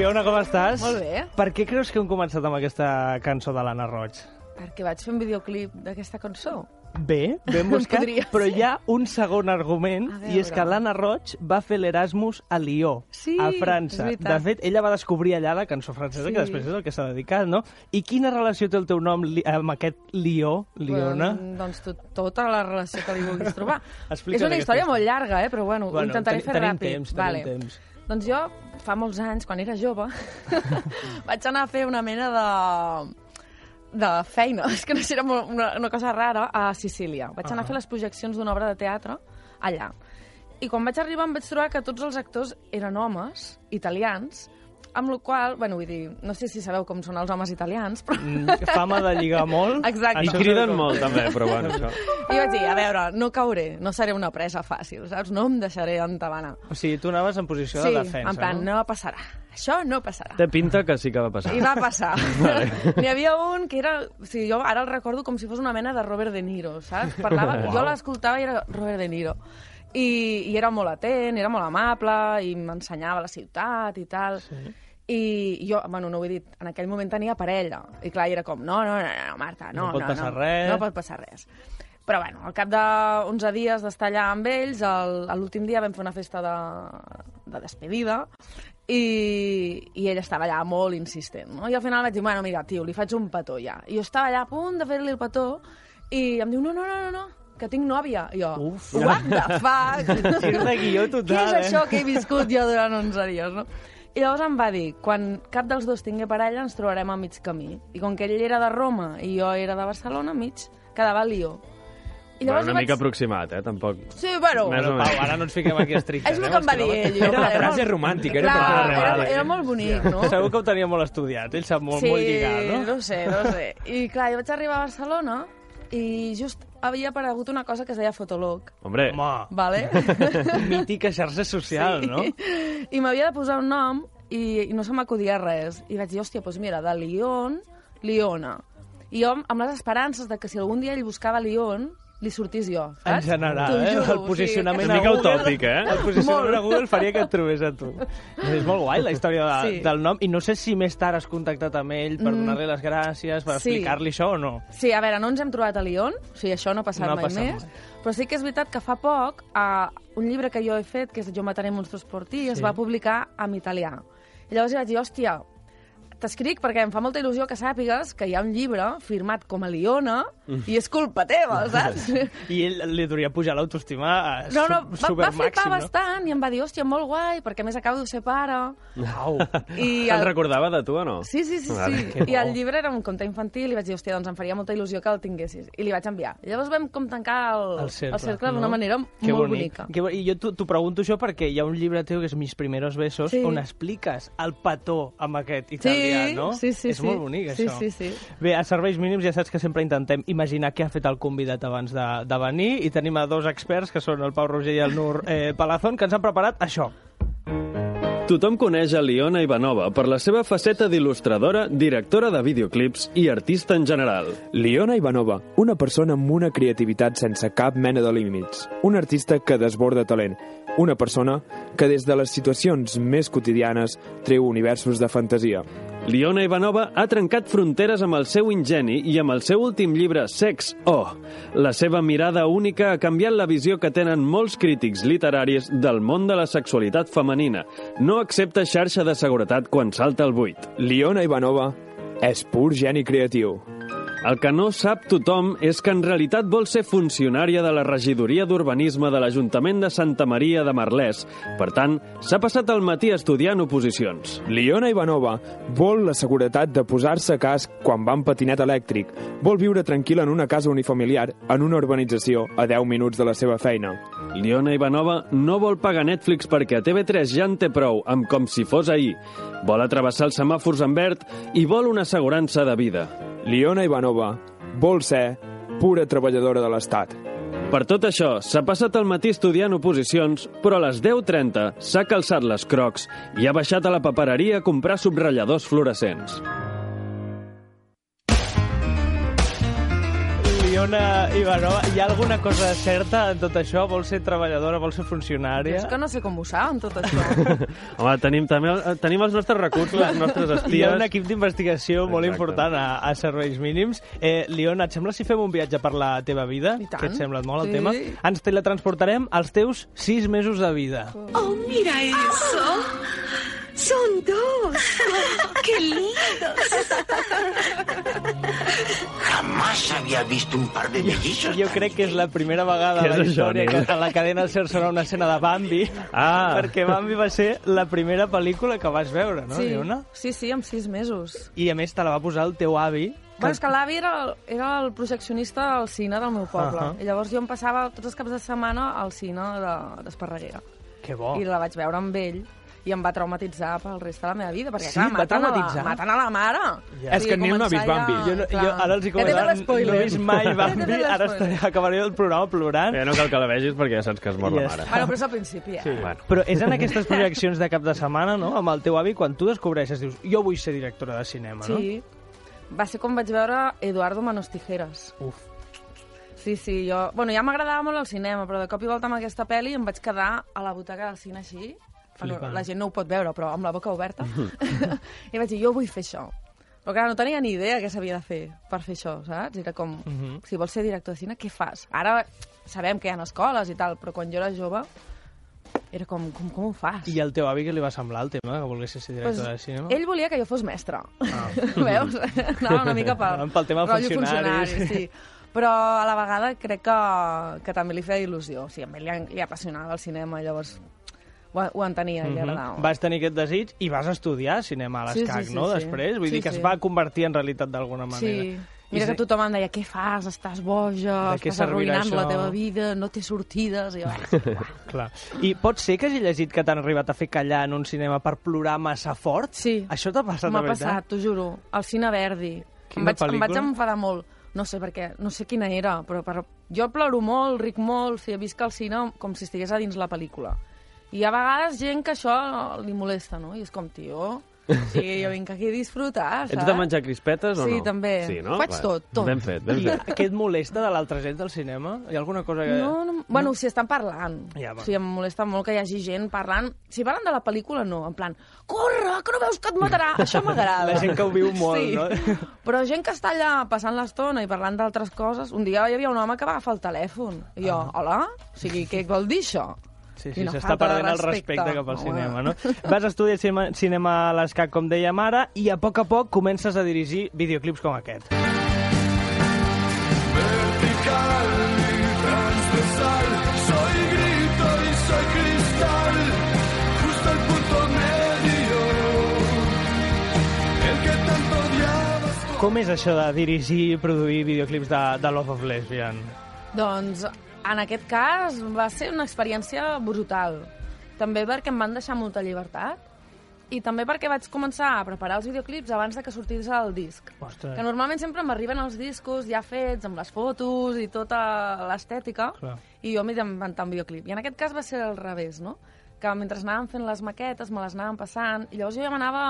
Liona, com estàs? Molt bé. Per què creus que hem començat amb aquesta cançó de l'Anna Roig? Perquè vaig fer un videoclip d'aquesta cançó. Bé, ben (laughs) buscat, Podria però ser. hi ha un segon argument, i és que l'Anna Roig va fer l'Erasmus a Lió, Sí, a França. De fet, ella va descobrir allà la cançó francesa, Sí. que després és el que s'ha dedicat, no? I quina relació té el teu nom li amb aquest Lió, Liona? Bueno, doncs tot, tota la relació que li vulguis trobar. (laughs) És una història molt llarga, eh? però bueno, Bueno, ho intentaré fer tenim ràpid. temps, tenim vale. temps. Doncs jo, fa molts anys, quan era jove, (laughs) vaig anar a fer una mena de de feina, (laughs) és que no sé, era una, una cosa rara, a Sicília. Vaig anar a fer les projeccions d'una obra de teatre allà. I quan vaig arribar em vaig trobar que tots els actors eren homes, italians, amb la qual bueno, vull dir, no sé si sabeu com són els homes italians, però... Mm, fama de lligar molt. (laughs) Exacte. I criden molt, també, però bueno, això... I vaig dir, a veure, no cauré, no seré una presa fàcil, saps? No em deixaré entabanar. O sigui, tu anaves en posició Sí, de defensa, en plan, no? no passarà. Això no passarà. Té pinta que sí que va passar. I va passar. (laughs) Vale. N'hi havia un que era... O sigui, jo ara el recordo com si fos una mena de Robert De Niro, saps? Parlava, Uau. jo l'escoltava i era Robert De Niro. I, I era molt atent, era molt amable, i m'ensenyava la ciutat i tal. Sí. I jo, bueno, no ho he dit, en aquell moment tenia parella. I clar, era com, no, no, no, no Marta, no, No pot no, passar no, res. No pot passar res. Però bueno, al cap d'11 dies d'estar allà amb ells, l'últim dia vam fer una festa de, de despedida i, i ell estava allà molt insistent, no? I al final vaig dir, bueno, mira, tio, li faig un petó ja. I jo estava allà a punt de fer-li el petó i em diu, no, no, no, no, no que tinc nòvia. I jo, Uf. what the (laughs) fuck? Gir de guió total, (laughs) Què és eh? això que he viscut jo durant 11 dies, no? I llavors em va dir, quan cap dels dos tingui parella ens trobarem a mig camí. I com que ell era de Roma i jo era de Barcelona, mig, quedava a Lió. I Bueno, llavors una jo mica vaig... aproximat, eh? Tampoc... Sí, bueno, Més o Pau, ara no ens fiquem aquí estrictes. És el eh, que em va dir ell. jo, clar, frase molt- romàntica, era Clar, per era, arreglar-la. era molt bonic, no? Segur que ho tenia molt estudiat, ell sap molt, sí, molt lligat, no? no sé, no sé. I clar, jo vaig arribar a Barcelona i just havia aparegut una cosa que es deia Fotolog. Hombre. Home, Vale? (laughs) mítica xarxa social, Sí. no? I m'havia de posar un nom i, i no se m'acudia res. I vaig dir, hòstia, doncs mira, de Lyon, Liona. I jo amb les esperances de que si algun dia ell buscava Lyon, li sortís jo, En saps? general, T'ho eh? juro, El posicionament Una a mica Google... utòpic, eh? El posicionament a Google faria que et trobés a tu. És molt guai la història de, Sí. del nom, i no sé si més tard has contactat amb ell per Mm. donar-li les gràcies, per Sí. explicar-li això o no. Sí, a veure, no ens hem trobat a Lyon, o sigui, això no ha passat No ha mai passat més, però sí que és veritat que fa poc uh, un llibre que jo he fet, que és Jo mataré monstros por ti, es Sí. va publicar en italià. I llavors li vaig dir, hòstia, t'escric perquè em fa molta il·lusió que sàpigues que hi ha un llibre firmat com a Liona i és culpa teva, (laughs) saps? I ell li hauria pujar l'autoestima a No, no, va, va flipar no? bastant i em va dir, hòstia, molt guai, perquè a més acabo de ser pare. Au. I el- recordava de tu o no? Sí, sí, sí, Vale. sí. I el llibre era un conte infantil i vaig dir, hòstia, doncs em faria molta il·lusió que el tinguessis. I li vaig enviar. I llavors vam com tancar el, El cercle, el cercle d'una no? manera Que molt bonic. bonica. Que, bo- I jo t'ho pregunto això perquè hi ha un llibre teu que és Mis primeros besos, Sí. on expliques el petó amb aquest italià, Sí, no? sí, sí, és sí. molt bonic, Sí, això. sí, sí. Bé, a serveis mínims ja saps que sempre intentem imaginar què ha fet el convidat abans de, de venir i tenim a dos experts, que són el Pau Roger i el Nur eh, Palazón, que ens han preparat això. Tothom coneix a Liona Ivanova per la seva faceta d'il·lustradora, directora de videoclips i artista en general. Liona Ivanova, una persona amb una creativitat sense cap mena de límits. Un artista que desborda talent. Una persona que des de les situacions més quotidianes treu universos de fantasia. Liona Ivanova ha trencat fronteres amb el seu ingeni i amb el seu últim llibre, Sex, Oh! La seva mirada única ha canviat la visió que tenen molts crítics literaris del món de la sexualitat femenina. No accepta xarxa de seguretat quan salta el buit. Liona Ivanova és pur geni creatiu. El que no sap tothom és que en realitat vol ser funcionària de la regidoria d'urbanisme de l'Ajuntament de Santa Maria de Marlès. Per tant, s'ha passat el matí estudiant oposicions. Liona Ivanova vol la seguretat de posar-se casc quan va en patinet elèctric. Vol viure tranquil·la en una casa unifamiliar en una urbanització a 10 minuts de la seva feina. Liona Ivanova no vol pagar Netflix perquè a TV3 ja en té prou, amb com si fos ahir. Vol atrevessar els semàfors en verd i vol una assegurança de vida. Liona Ivanova vol ser pura treballadora de l'Estat. Per tot això, s'ha passat el matí estudiant oposicions, però a les 10.30 s'ha calçat les crocs i ha baixat a la papereria a comprar subratlladors fluorescents. Liona Ivanova, hi ha alguna cosa certa en tot això? Vol ser treballadora, vol ser funcionària? És que no sé com ho saben, tot això. (laughs) Home, tenim, també, eh, tenim els nostres recursos, els nostres Hi ha un equip d'investigació molt important a, a serveis mínims. Eh, Liona, et sembla si fem un viatge per la teva vida? tant. Que et sembla molt el Sí. tema? Ens teletransportarem als teus sis mesos de vida. Oh, mira eso. Son dos. ¡Qué lindos! Jamás había visto un par de mellizos. Jo crec que és la primera vegada a la història que a la cadena SER serà una escena de Bambi, Ah. perquè Bambi va ser la primera pel·lícula que vas veure, no, sí, Liona? sí, sí, amb sis mesos. I a més te la va posar el teu avi. Bueno, és que l'avi era, el- era el projeccionista al cine del meu poble. Ahà. I llavors jo em passava tots els caps de setmana al cine de- d'Esparreguera. Que bo. I la vaig veure amb ell i em va traumatitzar pel rest de la meva vida, perquè Sí, clar, maten, a la, traumatitzar? maten a la mare. Ja. És que Nil no ha vist Bambi. Jo, no, jo ara els hi Ja comentaré, no he vist mai (laughs) Ja Bambi, ara estaré, acabaré el programa plorant. Ja no cal que la vegis perquè ja saps que es mor Ja la mare. Bueno, però és al principi, eh? Sí. Bueno. Però és en aquestes projeccions de cap de setmana, no?, amb el teu avi, quan tu descobreixes, dius, jo vull ser directora de cinema, no? Sí. Va ser com vaig veure Eduardo Manos Tijeras. Uf. Sí, sí, jo... Bueno, ja m'agradava molt el cinema, però de cop i volta amb aquesta pel·li em vaig quedar a la butaca del cine així. Bueno, Flipant. la gent no ho pot veure, però amb la boca oberta. (laughs) I vaig dir, jo vull fer això. Però clar, no tenia ni idea què s'havia de fer per fer això, saps? Era com, Mhm. si vols ser director de cine, què fas? Ara sabem que hi ha escoles i tal, però quan jo era jove era com, com, com ho fas? I al teu avi què li va semblar el tema, que volguessis ser director de cinema? Ell volia que jo fos mestre. Ah. (laughs) Veus? Anava una mica pel, (laughs) Pel tema rotllo funcionari, funcionari. Sí. Però a la vegada crec que, que també li feia il·lusió. O sigui, a mi li, li apassionava el cinema, llavors ho, ho entenia i li Mhm. agradava. Vas tenir aquest desig i vas estudiar cinema a Sí, sí, l'ESCAC, sí, no?, sí. després. Vull Sí, dir que sí. es va convertir en realitat d'alguna manera. Sí. Mira que tothom em deia, què fas? Estàs boja, què estàs arruïnant la això?" teva vida, no té sortides. I jo, "Ai, (laughs) Clar. I pot ser que hagi llegit que t'han arribat a fer callar en un cinema per plorar massa fort? Sí. Això t'ha passat, M'ha de veritat? passat, t'ho juro. Al Cine Verdi. Quina em, vaig, em pel·lícula? vaig enfadar molt. No sé perquè, no sé quina era, però per... jo ploro molt, ric molt, o sigui, visc al cine com si estigués a dins la pel·lícula. I hi ha vegades gent que això li molesta, no? I és com, tio, sí, jo vinc aquí a disfrutar, saps? (laughs) Ets de menjar crispetes o no? Sí, també. Sí, no? Ho faig Va, tot, tot. Ben fet, ben I fet. (laughs) què et molesta de l'altra gent del cinema? Hi ha alguna cosa que... No, no, bueno, si estan parlant. Ja, va. o sigui, em molesta molt que hi hagi gent parlant. Si parlen de la pel·lícula, no. En plan, corre, que no veus que et matarà. (laughs) Això m'agrada. La gent que ho viu molt, sí. no? Però gent que està allà passant l'estona i parlant d'altres coses... Un dia hi havia un home que va agafar el telèfon. I jo, hola? O sigui, què vol dir això? Sí, sí, s'està perdent el respecte. respecte cap al Home. cinema, no? Vas estudiar cinema, cinema a l'ESCAC, com dèiem ara, i a poc a poc comences a dirigir videoclips com aquest. Vertical y transversal, soy grito y soy cristal, justo el punto medio, el que tanto odiabas. Com és això de dirigir i produir videoclips de, de Love of Lesbian? Doncs, en aquest cas, va ser una experiència brutal. També perquè em van deixar molta llibertat i també perquè vaig començar a preparar els videoclips abans de que sortís el disc. Ostres. Que normalment sempre m'arriben els discos ja fets, amb les fotos i tota l'estètica, i jo m'he d'inventar un videoclip. I en aquest cas va ser al revés, no? Que mentre anàvem fent les maquetes, me les anàvem passant, i llavors jo ja m'anava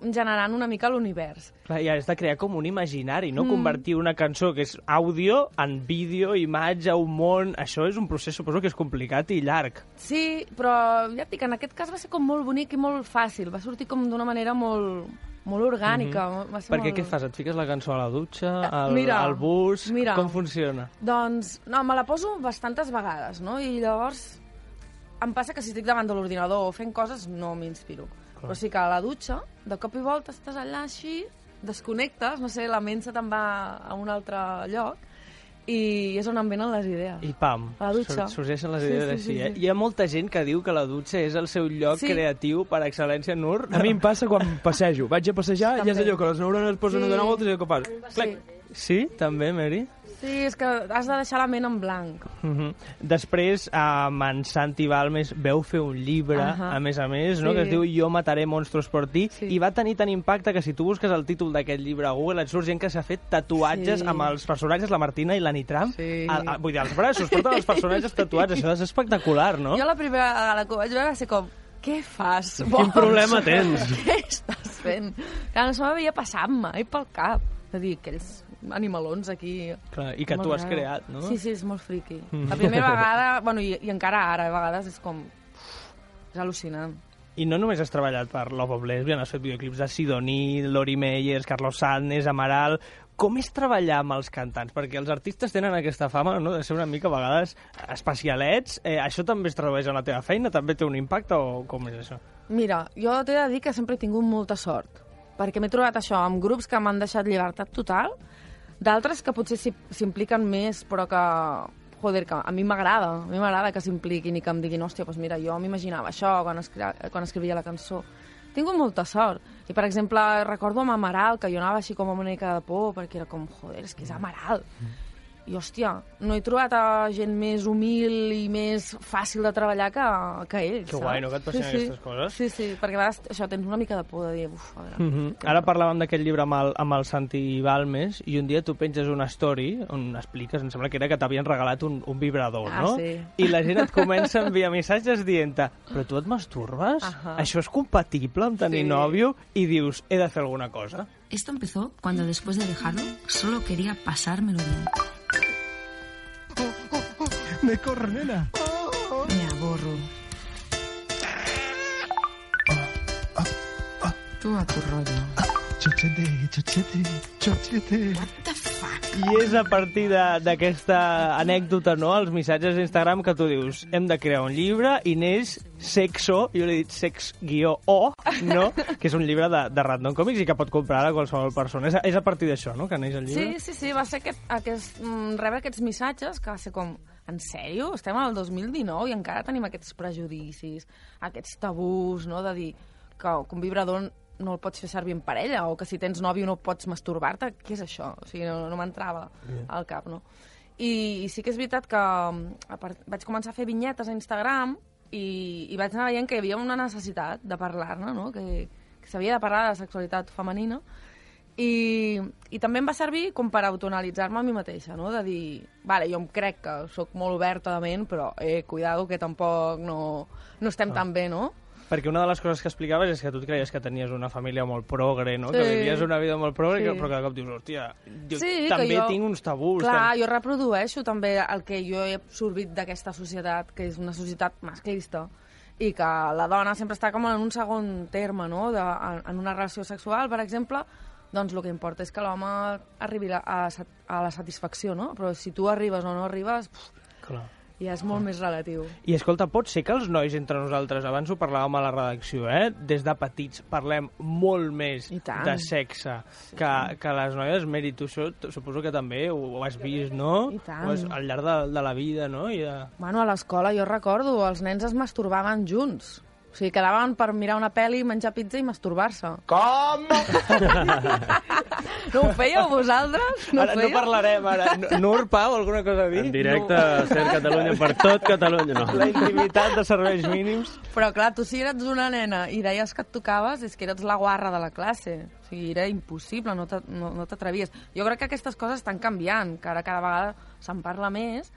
generant una mica l'univers. Clar, ja has de crear com un imaginari, no? Mm. Convertir una cançó que és àudio en vídeo, imatge, un món... Això és un procés, suposo que és complicat i llarg. Sí, però ja et dic, en aquest cas va ser com molt bonic i molt fàcil. Va sortir com d'una manera molt, molt orgànica. Mhm. va ser Perquè molt... què fas? Et fiques la cançó a la dutxa, al, mira, al bus... mira. Com funciona? Doncs, no, me la poso bastantes vegades, no? I llavors em passa que si estic davant de l'ordinador o fent coses no m'inspiro. Però sí que a la dutxa, de cop i volta estàs allà així, desconnectes, no sé, la ment se te'n va a un altre lloc i és on em venen les idees. I pam, A la dutxa. sur- sorgeixen les Sí, idees sí, així, sí, eh? sí. Hi ha molta gent que diu que la dutxa és el seu lloc Sí. creatiu per excel·lència, Nur. A mi em passa quan passejo. Vaig a passejar i és També. allò que les neurones posen Sí. a donar voltes i allò que fas. Sí. Sí, també, Mary? sí, és que has de deixar la ment en blanc. Uh -huh. Després, amb en Santi Balmes veu fer un llibre, uh. -huh. a més a més, no? Sí. que es diu Jo mataré monstros per ti, sí. i va tenir tant impacte que si tu busques el títol d'aquest llibre a Google et surt gent que s'ha fet tatuatges Sí. amb els personatges, la Martina i la Nitram, Sí. a, a, vull dir, als braços, porten els personatges tatuats, això és espectacular, no? Jo la primera vegada que ho vaig veure va ser com, què fas? Quin problema (laughs) tens? Què estàs fent? Que no se m'havia passat mai pel cap. De dir, aquells animalons aquí. Clar, i que tu has creat, no? Sí, sí, és molt friqui. Mm. La primera vegada, bueno, i, i encara ara, a vegades és com... És al·lucinant. I no només has treballat per Love of Lesbian, has fet videoclips de Sidoní, Lori Meyers, Carlos Sadness, Amaral... Com és treballar amb els cantants? Perquè els artistes tenen aquesta fama no? de ser una mica a vegades especialets. Eh, això també es tradueix en la teva feina? També té un impacte o com és això? Mira, jo t'he de dir que sempre he tingut molta sort, perquè m'he trobat això amb grups que m'han deixat llibertat total, d'altres que potser s'impliquen més, però que, joder, que a mi m'agrada, a mi m'agrada que s'impliquin i que em diguin, hòstia, doncs mira, jo m'imaginava això quan, escri quan escrivia la cançó. Tingut molta sort. I, per exemple, recordo amb Amaral, que jo anava així com amb una mica de por, perquè era com, joder, és que és Amaral. I, hòstia, no he trobat a gent més humil i més fàcil de treballar que, que ells, Que guai, no, que et passin sí, sí. aquestes coses. Sí, sí, perquè a vegades això tens una mica de por de dir, uf, a veure... Mm -hmm. Ara parlàvem d'aquest llibre amb el, amb el Santi Balmes i un dia tu penges una story on expliques, em sembla que era que t'havien regalat un, un vibrador, Ah, no? sí. I la gent et comença a enviar missatges dient però tu et masturbes? Ajá. Això és compatible amb tenir Sí. nòvio? I dius, he de fer alguna cosa. Esto empezó cuando después de dejarlo solo quería pasármelo bien. Me corre, nena. Me aborro. Tú a tu rollo. Chochete, chochete, chochete. I és a partir d'aquesta anècdota, no?, els missatges d'Instagram que tu dius, hem de crear un llibre i neix Sexo, jo l'he dit sex-o, no?, que és un llibre de, de Random Comics i que pot comprar a qualsevol persona. És a, és a partir d'això, no?, que neix el llibre? Sí, sí, sí, va ser aquest, aquest, mm, rebre aquests missatges que va ser com, en sèrio? Estem al 2019 i encara tenim aquests prejudicis, aquests tabús, no?, de dir que, que un vibrador no el pots fer servir en parella o que si tens nòvio no pots masturbar-te. Què és això? O sigui, no, no m'entrava Bien. al cap, no? I, I sí que és veritat que part, vaig començar a fer vinyetes a Instagram i, i vaig anar veient que hi havia una necessitat de parlar-ne, no? que, que s'havia de parlar de la sexualitat femenina i, i també em va servir com per autoanalitzar-me a mi mateixa, no? de dir, vale, jo em crec que sóc molt oberta de ment, però eh, cuidado que tampoc no, no estem Ah. tan bé, no? Perquè una de les coses que explicaves és que tu et creies que tenies una família molt progre, no? Que Sí. vivies una vida molt progre, Sí. que, però cada cop dius, hòstia, jo Sí, que també jo- tinc uns tabús. Clar, tam- jo reprodueixo també el que jo he absorbit d'aquesta societat, que és una societat masclista, i que la dona sempre està com en un segon terme, no? De, en, en una relació sexual, per exemple, doncs el que importa és que l'home arribi a, a, la satisfacció, no? Però si tu arribes o no arribes, pff, Clar. ja és molt més relatiu. I escolta, pot ser que els nois entre nosaltres, abans ho parlàvem a la redacció, eh? des de petits parlem molt més de sexe que, que les noies, Meri, tu això suposo que també ho, ho has vist, no? I tant. Ho has, al llarg de, de la vida, no? I de... Bueno, a l'escola jo recordo, els nens es masturbaven junts. O sigui, quedaven per mirar una pel·li, menjar pizza i masturbar-se. Com? No ho fèieu vosaltres? No, ara, no fèieu? parlarem, ara. Nur, Pau, alguna cosa a dir? En directe, a Ser Catalunya per tot Catalunya, no. La intimitat de serveis mínims. Però clar, tu si eres una nena i deies que et tocaves, és que eres la guarra de la classe. O sigui, era impossible, no t'a- no, no t'atrevies. Jo crec que aquestes coses estan canviant, que ara cada vegada se'n parla més,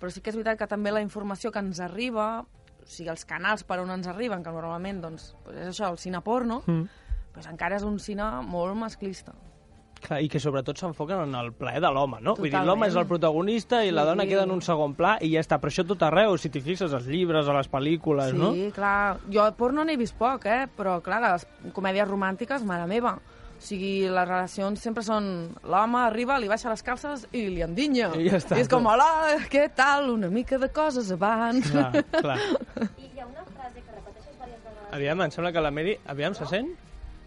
però sí que és veritat que també la informació que ens arriba, o sigui, els canals per on ens arriben, que normalment doncs, doncs és això, el cine porno, Mm. doncs encara és un cine molt masclista. Clar, I que sobretot s'enfoquen en el plaer de l'home, no? Vull dir, Totalment. l'home és el protagonista i la Sí. dona queda en un segon pla i ja està. Però això tot arreu, si t'hi fixes, als llibres, a les pel·lícules, Sí, no? clar. Jo porno n'he vist poc, eh? Però, clar, les comèdies romàntiques, mare meva. O sigui, les relacions sempre són... L'home arriba, li baixa les calces i li endinya. I ja està. I és com, hola, què tal? Una mica de coses abans. Clar, clar. I hi ha una frase que repeteixes diverses vegades. Aviam, em sembla que la Meri... Aviam, se sent?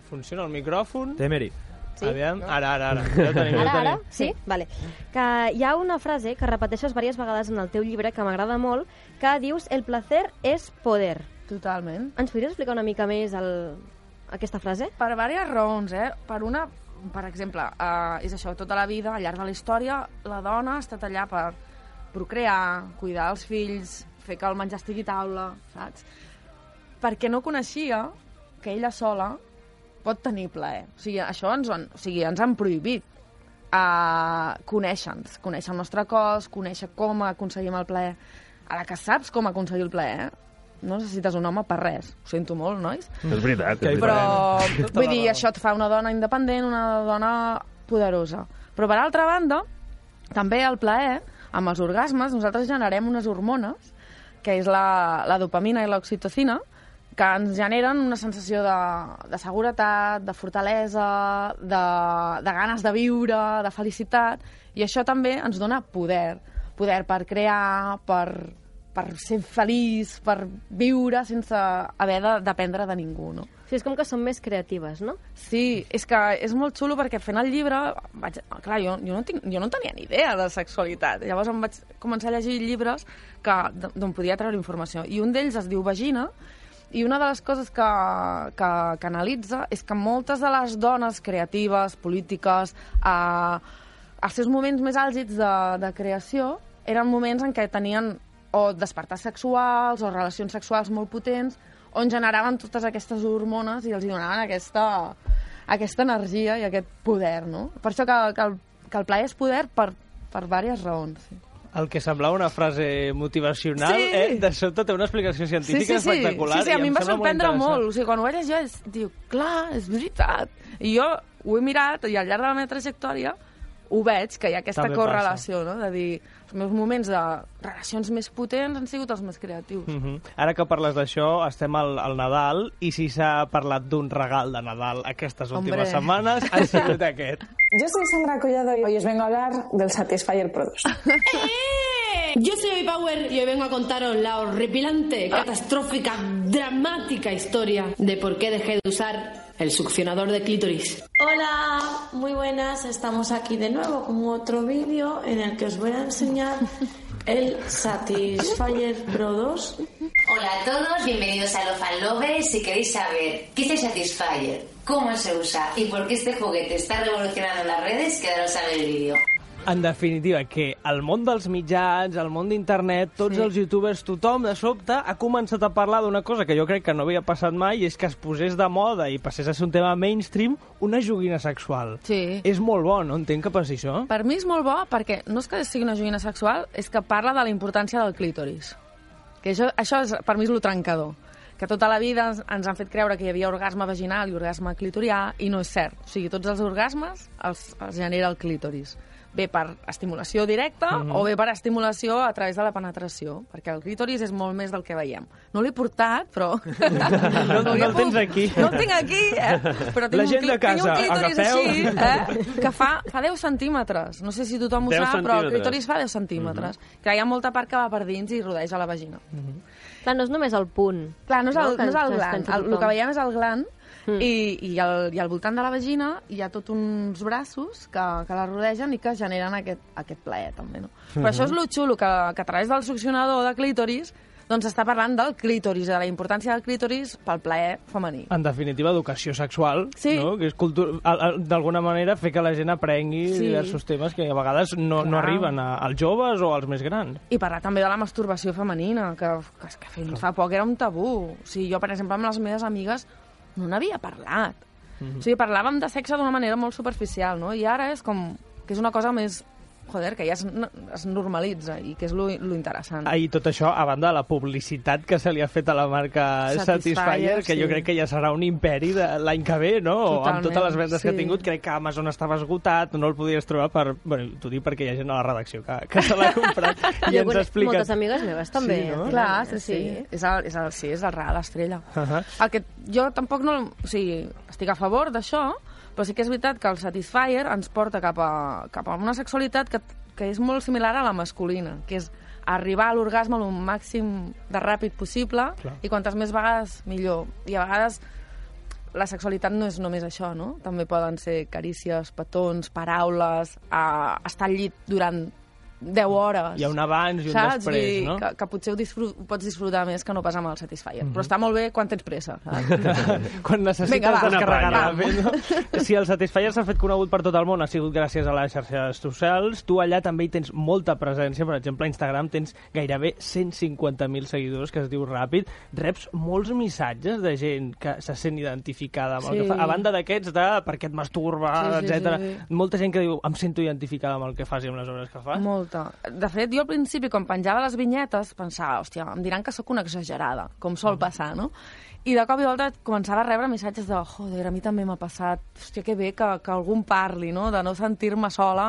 Funciona el micròfon? Té, Meri. Sí. Aviam, ara, ara, ara. Ja tenim, ja Ara, tenim. ara? Sí? Vale. Que hi ha una frase que repeteixes diverses vegades en el teu llibre que m'agrada molt, que dius el placer és poder. Totalment. Ens podries explicar una mica més el... aquesta frase? Per diverses raons, eh? Per una, per exemple, eh, és això, tota la vida, al llarg de la història, la dona ha estat allà per procrear, cuidar els fills, fer que el menjar estigui a taula, saps? Perquè no coneixia que ella sola pot tenir plaer. O sigui, això ens, han, o sigui, ens han prohibit uh, conèixer-nos, conèixer el nostre cos, conèixer com aconseguim el plaer. Ara que saps com aconseguir el plaer, no necessites un home per res. Ho sento molt, nois. És veritat, és Però, veritat. vull dir, això et fa una dona independent, una dona poderosa. Però per altra banda, també el plaer, amb els orgasmes, nosaltres generem unes hormones, que és la, la dopamina i l'oxitocina, que ens generen una sensació de, de seguretat, de fortalesa, de, de ganes de viure, de felicitat, i això també ens dona poder. Poder per crear, per, per ser feliç, per viure sense haver de dependre de ningú, no? Sí, és com que són més creatives, no? Sí, és que és molt xulo perquè fent el llibre, vaig, clar, jo, jo, no tinc, jo no tenia ni idea de sexualitat. Llavors em vaig començar a llegir llibres que d'on podia treure informació. I un d'ells es diu Vagina, i una de les coses que, que, que analitza és que moltes de les dones creatives, polítiques, eh, els seus moments més àlgids de, de creació eren moments en què tenien o despertars sexuals o relacions sexuals molt potents on generaven totes aquestes hormones i els donaven aquesta, aquesta energia i aquest poder, no? Per això que, que, el, que el plaer és poder per, per diverses raons. Sí. El que semblava una frase motivacional, Sí. eh, de sobte té una explicació científica espectacular. Sí, sí, a mi em va molt sorprendre molt. interessant. O sigui, quan ho vaig llegir, és, diu, clar, és veritat. I jo ho he mirat i al llarg de la meva trajectòria ho veig, que hi ha aquesta També correlació, no? De dir, els meus moments de relacions més potents han sigut els més creatius. Mm -hmm. Ara que parles d'això, estem al, al Nadal, i si s'ha parlat d'un regal de Nadal aquestes últimes Hombre. setmanes, ha sigut aquest. (laughs) Yo soy Sandra Collado y hoy os vengo a hablar del Satisfyer Pro 2. (laughs) Yo soy Power y hoy vengo a contaros la horripilante, catastrófica, dramática historia de por qué dejé de usar el succionador de clítoris. Hola, muy buenas. Estamos aquí de nuevo con otro vídeo en el que os voy a enseñar el Satisfyer Pro 2. Hola a todos, bienvenidos a Los Fan Lovers. Si queréis saber qué es el Satisfyer, cómo se usa y por qué este juguete está revolucionando las redes, quedaros a ver el vídeo. En definitiva, que el món dels mitjans, el món d'internet, tots Sí. els youtubers, tothom, de sobte, ha començat a parlar d'una cosa que jo crec que no havia passat mai, i és que es posés de moda i passés a ser un tema mainstream, una joguina sexual. Sí. És molt bo, no entenc que passi això. Per mi és molt bo perquè no és que sigui una joguina sexual, és que parla de la importància del clítoris. Que això, això és, per mi és lo trencador. Que tota la vida ens, ens han fet creure que hi havia orgasme vaginal i orgasme clitorià, i no és cert. O sigui, tots els orgasmes els, els genera el clítoris. Bé per estimulació directa Mhm. o bé per estimulació a través de la penetració, perquè el clítoris és molt més del que veiem. No l'he portat, però... (laughs) No, no el tens aquí. No el tinc aquí, eh? Però tinc La un gent cli- de casa, tinc un clítoris agafeu. així, eh? que fa, fa 10 centímetres. No sé si tothom ho 10 sap, però el clítoris fa 10 centímetres. Que hi ha molta part que va per dins i rodeja la vagina. Clar, no és només el punt. Clar, no és el, No, no és el gland. El, el tothom. que veiem és el gland Mm. i, i, al, i al voltant de la vagina hi ha tot uns braços que, que la rodegen i que generen aquest, aquest plaer també, no? Però Mhm. això és lo xulo, que, que a través del succionador de clítoris doncs està parlant del clítoris, de la importància del clítoris pel plaer femení. En definitiva, educació sexual, Sí. no? que és d'alguna manera fer que la gent aprengui Sí. diversos temes que a vegades no, no Clar. arriben a, als joves o als més grans. I parlar també de la masturbació femenina, que, que, que fins fa poc era un tabú. O sigui, jo, per exemple, amb les meves amigues no n'havia parlat. Mhm. O sigui, parlàvem de sexe d'una manera molt superficial, no? I ara és com que és una cosa més... Joder, que ja es, es normalitza i que és lo, lo interessant. Ah, I tot això, a banda de la publicitat que se li ha fet a la marca Satisfyer, Satisfyer, que jo sí. crec que ja serà un imperi de l'any que ve, no? Totalment, amb totes les vendes que ha sí. tingut, crec que Amazon estava esgotat, no el podies trobar per... Bueno, t'ho dic perquè hi ha gent a la redacció que, que se l'ha comprat (laughs) i Jo ens explica... moltes amigues meves també. Sí, no? Clar, sí, sí. És el, és el, sí, és el real estrella. Uh -huh. El que jo tampoc no... O sigui, estic a favor d'això, però sí que és veritat que el Satisfyer ens porta cap a, cap a una sexualitat que, que és molt similar a la masculina, que és arribar a l'orgasme el màxim de ràpid possible Clar. i quantes més vegades millor. I a vegades la sexualitat no és només això, no? També poden ser carícies, petons, paraules, a estar al llit durant 10 hores. Hi ha un abans i un saps? després, dir no? Que, que potser ho, disfru ho pots disfrutar més que no pas amb el Satisfyer. Mhm. Però està molt bé quan tens pressa, (laughs) quan necessites Vinga, va. descarregar ràpid. No? Si el Satisfyer s'ha fet conegut per tot el món ha sigut gràcies a les xarxes socials, tu allà també hi tens molta presència, per exemple a Instagram tens gairebé 150.000 seguidors, que es diu ràpid, reps molts missatges de gent que se sent identificada amb el Sí. que fa, a banda d'aquests de per què et masturba, Sí, sí, etc. sí, Molta gent que diu em sento identificada amb el que fas i amb les obres que fas. Molta. Exacte. De fet, jo al principi, quan penjava les vinyetes, pensava, hòstia, em diran que sóc una exagerada, com sol passar, no? I de cop i volta començava a rebre missatges de joder, a mi també m'ha passat, hòstia, que bé que, que algú em parli, no? De no sentir-me sola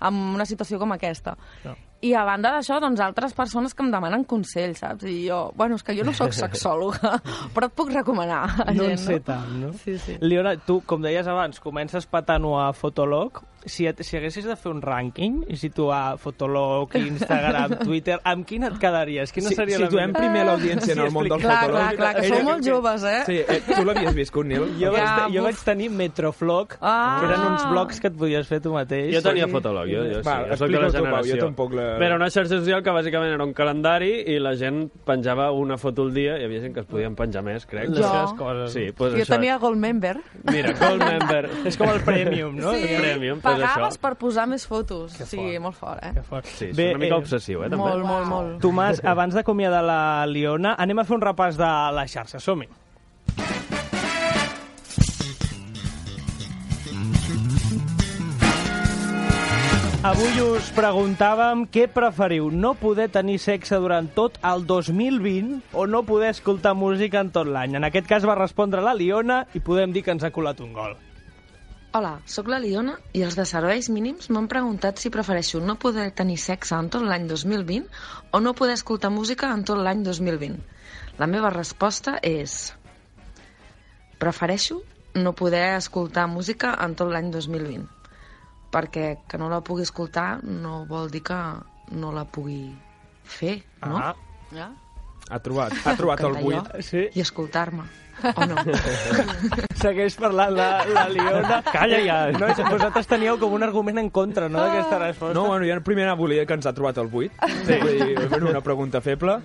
en una situació com aquesta. No. I a banda d'això, doncs, altres persones que em demanen consells, saps? I jo, bueno, és que jo no sóc (laughs) sexòloga, però et puc recomanar a No en gent, sé tant, no? Sí, sí. Liona, tu, com deies abans, comences patant-ho a Fotolog. Si, et, si haguessis de fer un rànquing i situar Fotolog, (laughs) Instagram, Twitter, amb quin et quedaries? Quina Si- seria la situem millor? primer l'audiència en el món del explica. fotolog. Clar, clar, que sou molt joves, eh? Sí, eh, tu l'havies viscut, Nil? Jo, vaig, Ja, te- jo vaig tenir Metroflog, Ah. que eren uns blogs que et podies fer tu mateix. Jo tenia Fotolog, jo, jo sí. Va, jo soc de la explica-ho tu, Pau, generació. jo tampoc la- Era una xarxa social que bàsicament era un calendari i la gent penjava una foto al dia, hi havia gent que es podien penjar més, crec. Jo. coses. Sí, pues Jo això. tenia Gold Member. Mira, Gold Member. (laughs) És com el Premium, no? Sí, El Premium, pues pagaves això. per posar més fotos. Sí, molt fort, eh? Que fort. Sí, és Bé, una mica eh, obsessiu, eh, també. Molt, molt, molt. Tomàs, abans d'acomiadar la Liona, anem a fer un repàs de la xarxa. Som-hi. Avui us preguntàvem què preferiu, no poder tenir sexe durant tot el 2020 o no poder escoltar música en tot l'any. En aquest cas va respondre la Liona i podem dir que ens ha colat un gol. Hola, sóc la Liona i els de serveis mínims m'han preguntat si prefereixo no poder tenir sexe en tot l'any 2020 o no poder escoltar música en tot l'any 2020. La meva resposta és... Prefereixo no poder escoltar música en tot l'any 2020 perquè que no la pugui escoltar no vol dir que no la pugui fer, no? Ah. Ja? Ha trobat, ha trobat el buit. Sí. I escoltar-me, o no? (laughs) Segueix parlant la, la Liona. Calla ja. No, vosaltres teníeu com un argument en contra, no, d'aquesta resposta. No, bueno, jo primer volia que ens ha trobat el buit. Sí. Vull dir, una pregunta feble.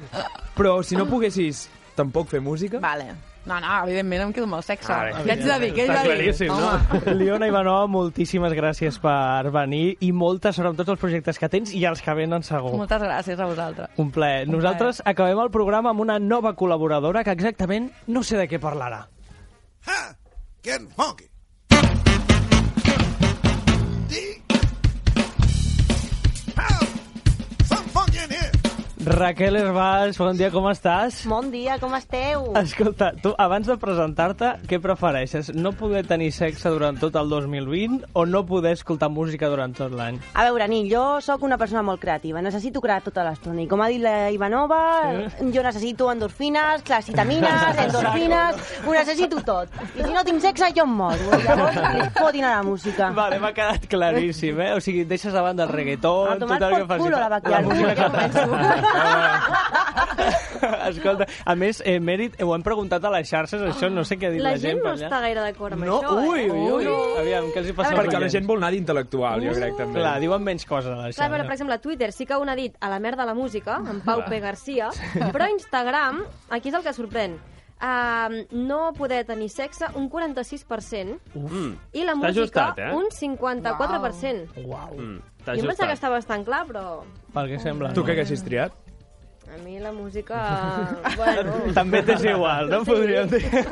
Però si no poguessis tampoc fer música... Vale. No, no, evidentment em quedo amb el sexe. Vale. Què ets de dir? Què ets de dir? no? Home. Liona Ivanova, moltíssimes gràcies per venir i molta sort amb tots els projectes que tens i els que venen segur. Moltes gràcies a vosaltres. Un plaer. Un Nosaltres acabem el programa amb una nova col·laboradora que exactament no sé de què parlarà. Getting funky. Raquel Herbàs, bon dia, com estàs? Bon dia, com esteu? Escolta, tu, abans de presentar-te, què prefereixes? No poder tenir sexe durant tot el 2020 o no poder escoltar música durant tot l'any? A veure, Nil, jo sóc una persona molt creativa, necessito crear tota l'estona. I com ha dit la Ivanova, Sí. jo necessito endorfines, clacitamines, (laughs) endorfines, ho necessito tot. I si no tinc sexe, jo em moro. Llavors, li fotin a la música. Vale, m'ha quedat claríssim, eh? O sigui, deixes a banda el reggaeton, A tomar tot el que por faci. culo la vaquilla, música ja ho que. Escolta, a més, eh, Mèrit, ho hem preguntat a les xarxes, això no sé què ha dit la, La gent no per allà. està gaire d'acord amb No? això, Ui, eh? ui, ui. Aviam, què els hi passa? Perquè la gent vol anar d'intel·lectual, jo crec, també. Clar, diuen menys coses a la Clar, a veure, per exemple, a Twitter sí que un ha dit a la merda la música, en Pau Clar. P. Garcia, però a Instagram, aquí és el que sorprèn, uh, no poder tenir sexe un 46% Mm. i la música ajustat, eh? un 54%. Uau. Mm. T'ha Jo em pensava que estava bastant clar, però Pel que sembla. Tu què haguessis triat? A mi la música... (laughs) Bueno... També t'és igual, no? (laughs) Sí. Podríem dir.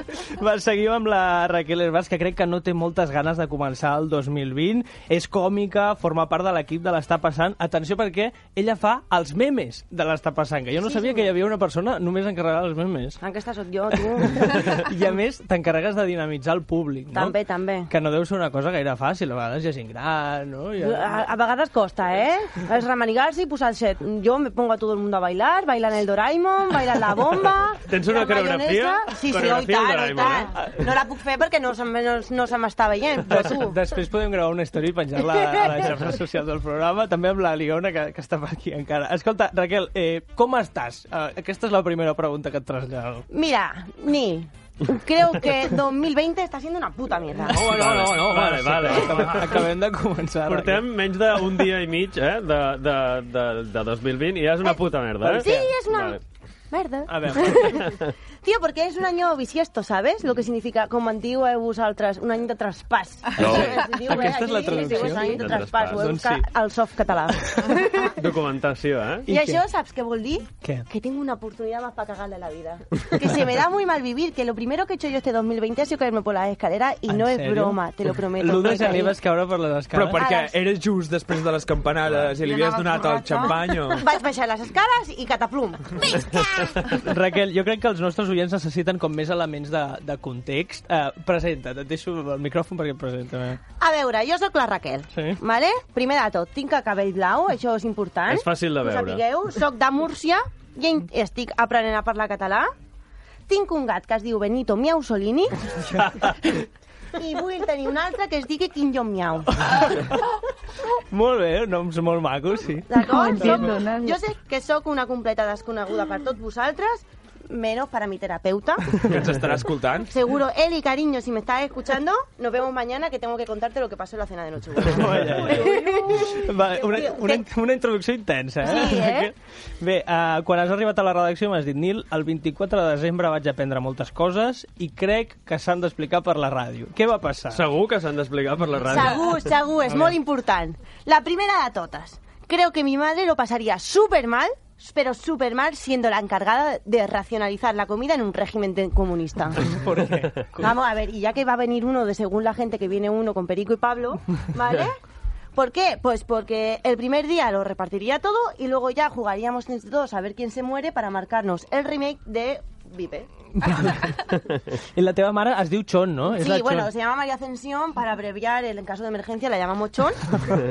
Va, seguim amb la Raquel Herbàs, que crec que no té moltes ganes de començar el 2020. És còmica, forma part de l'equip de l'Està Passant. Atenció, perquè ella fa els memes de l'Està Passant, que jo no Sí, sabia sí. que hi havia una persona només encarregada dels memes. Aquesta sóc jo, tu. (laughs) I a més, t'encarregues de dinamitzar el públic, no? També, també. Que no deu ser una cosa gaire fàcil, a vegades hi ha gent gran, no? Hi A, a vegades costa, ¿eh? Es remanigarse y posar el set. Yo me pongo a todo el mundo a bailar, bailan el Doraemon, bailan la bomba... (laughs) Tens una la coreografia? Sí, sí, oi tant, oi tant. No la puc fer perquè no, no, no se m'està veient, però tu... Després podem gravar una història i penjar-la a les (laughs) xarxes socials del programa, també amb la Liona, que, que està per aquí encara. Escolta, Raquel, eh, com estàs? Uh, aquesta és la primera pregunta que et trasllado. Mira, ni... Creo que 2020 está siendo una puta mierda. No, no, no, no, Vale, vale. Acabem, acabem de començar. Portem menys d'un dia i mig eh, de, de, de, de 2020 i ja és una puta merda, eh? Sí, és una... Vale. Merda. A veure. (laughs) Tío, porque es un año bisiesto, ¿sabes? Lo que significa, como antiguo he vosaltres, un any de traspàs. No. Es diu, eh, Aquesta és la es diu, traducció. És un any de De traspàs, traspàs. ho he Doncs sí. al soft català. (laughs) Documentació, eh? Y eso, ¿sabes qué vol dir? ¿Qué? Que tengo una oportunidad más para cagarle la vida. Que se me da muy mal vivir, que lo primero que he hecho yo este 2020 ha sido caerme por las escaleras y ¿En no es serio? broma, te lo prometo. L'1 de Perquè gener ahí- vas caure per les Però escales. perquè Ara sí. era just després de les campanades i li havies donat el borratxa. xampanyo. Vaig baixar les escales i cataplum. (laughs) Raquel, jo crec que els nostres oients necessiten com més elements de, de context. Uh, presenta't, et deixo el micròfon perquè et presenta. A veure, jo sóc la Raquel, Sí. vale? Primer de tot, tinc el cabell blau, això és important. És fàcil de veure. sapigueu, soc de Múrcia i estic aprenent a parlar català. Tinc un gat que es diu Benito Miausolini (laughs) i vull tenir un altre que es digui Quinjo Miau. Molt bé, noms molt macos, sí. D'acord? Soc- Jo sé que sóc una completa desconeguda per tots vosaltres, menos para mi terapeuta. (laughs) Que ens estarà escoltant. Seguro, Eli, cariño, si me estás escuchando, nos vemos mañana que tengo que contarte lo que pasó en la cena de Nochebuena. (laughs) Va, una, una, una introducció intensa, eh? Sí, eh? (laughs) Bé, uh, quan has arribat a la redacció m'has dit, Nil, el 24 de desembre vaig aprendre moltes coses i crec que s'han d'explicar per la ràdio. Què va passar? Segur que s'han d'explicar per la ràdio? Segur, segur, es muy importante. La primera de todas. Creo que mi madre lo pasaría súper mal, pero súper mal, siendo la encargada de racionalizar la comida en un régimen comunista. (laughs) ¿Por qué? Vamos a ver, y ya que va a venir uno de según la gente que viene uno con Perico y Pablo, (laughs) ¿vale? ¿Por qué? Pues porque el primer día lo repartiría todo y luego ya jugaríamos entre todos a ver quién se muere para marcarnos el remake de Vive. (laughs) I la teva mare es diu Chon, no? Sí, la bueno, Chon. se llama María Ascensión, para abreviar, el, en caso de emergencia la llamamos Chon.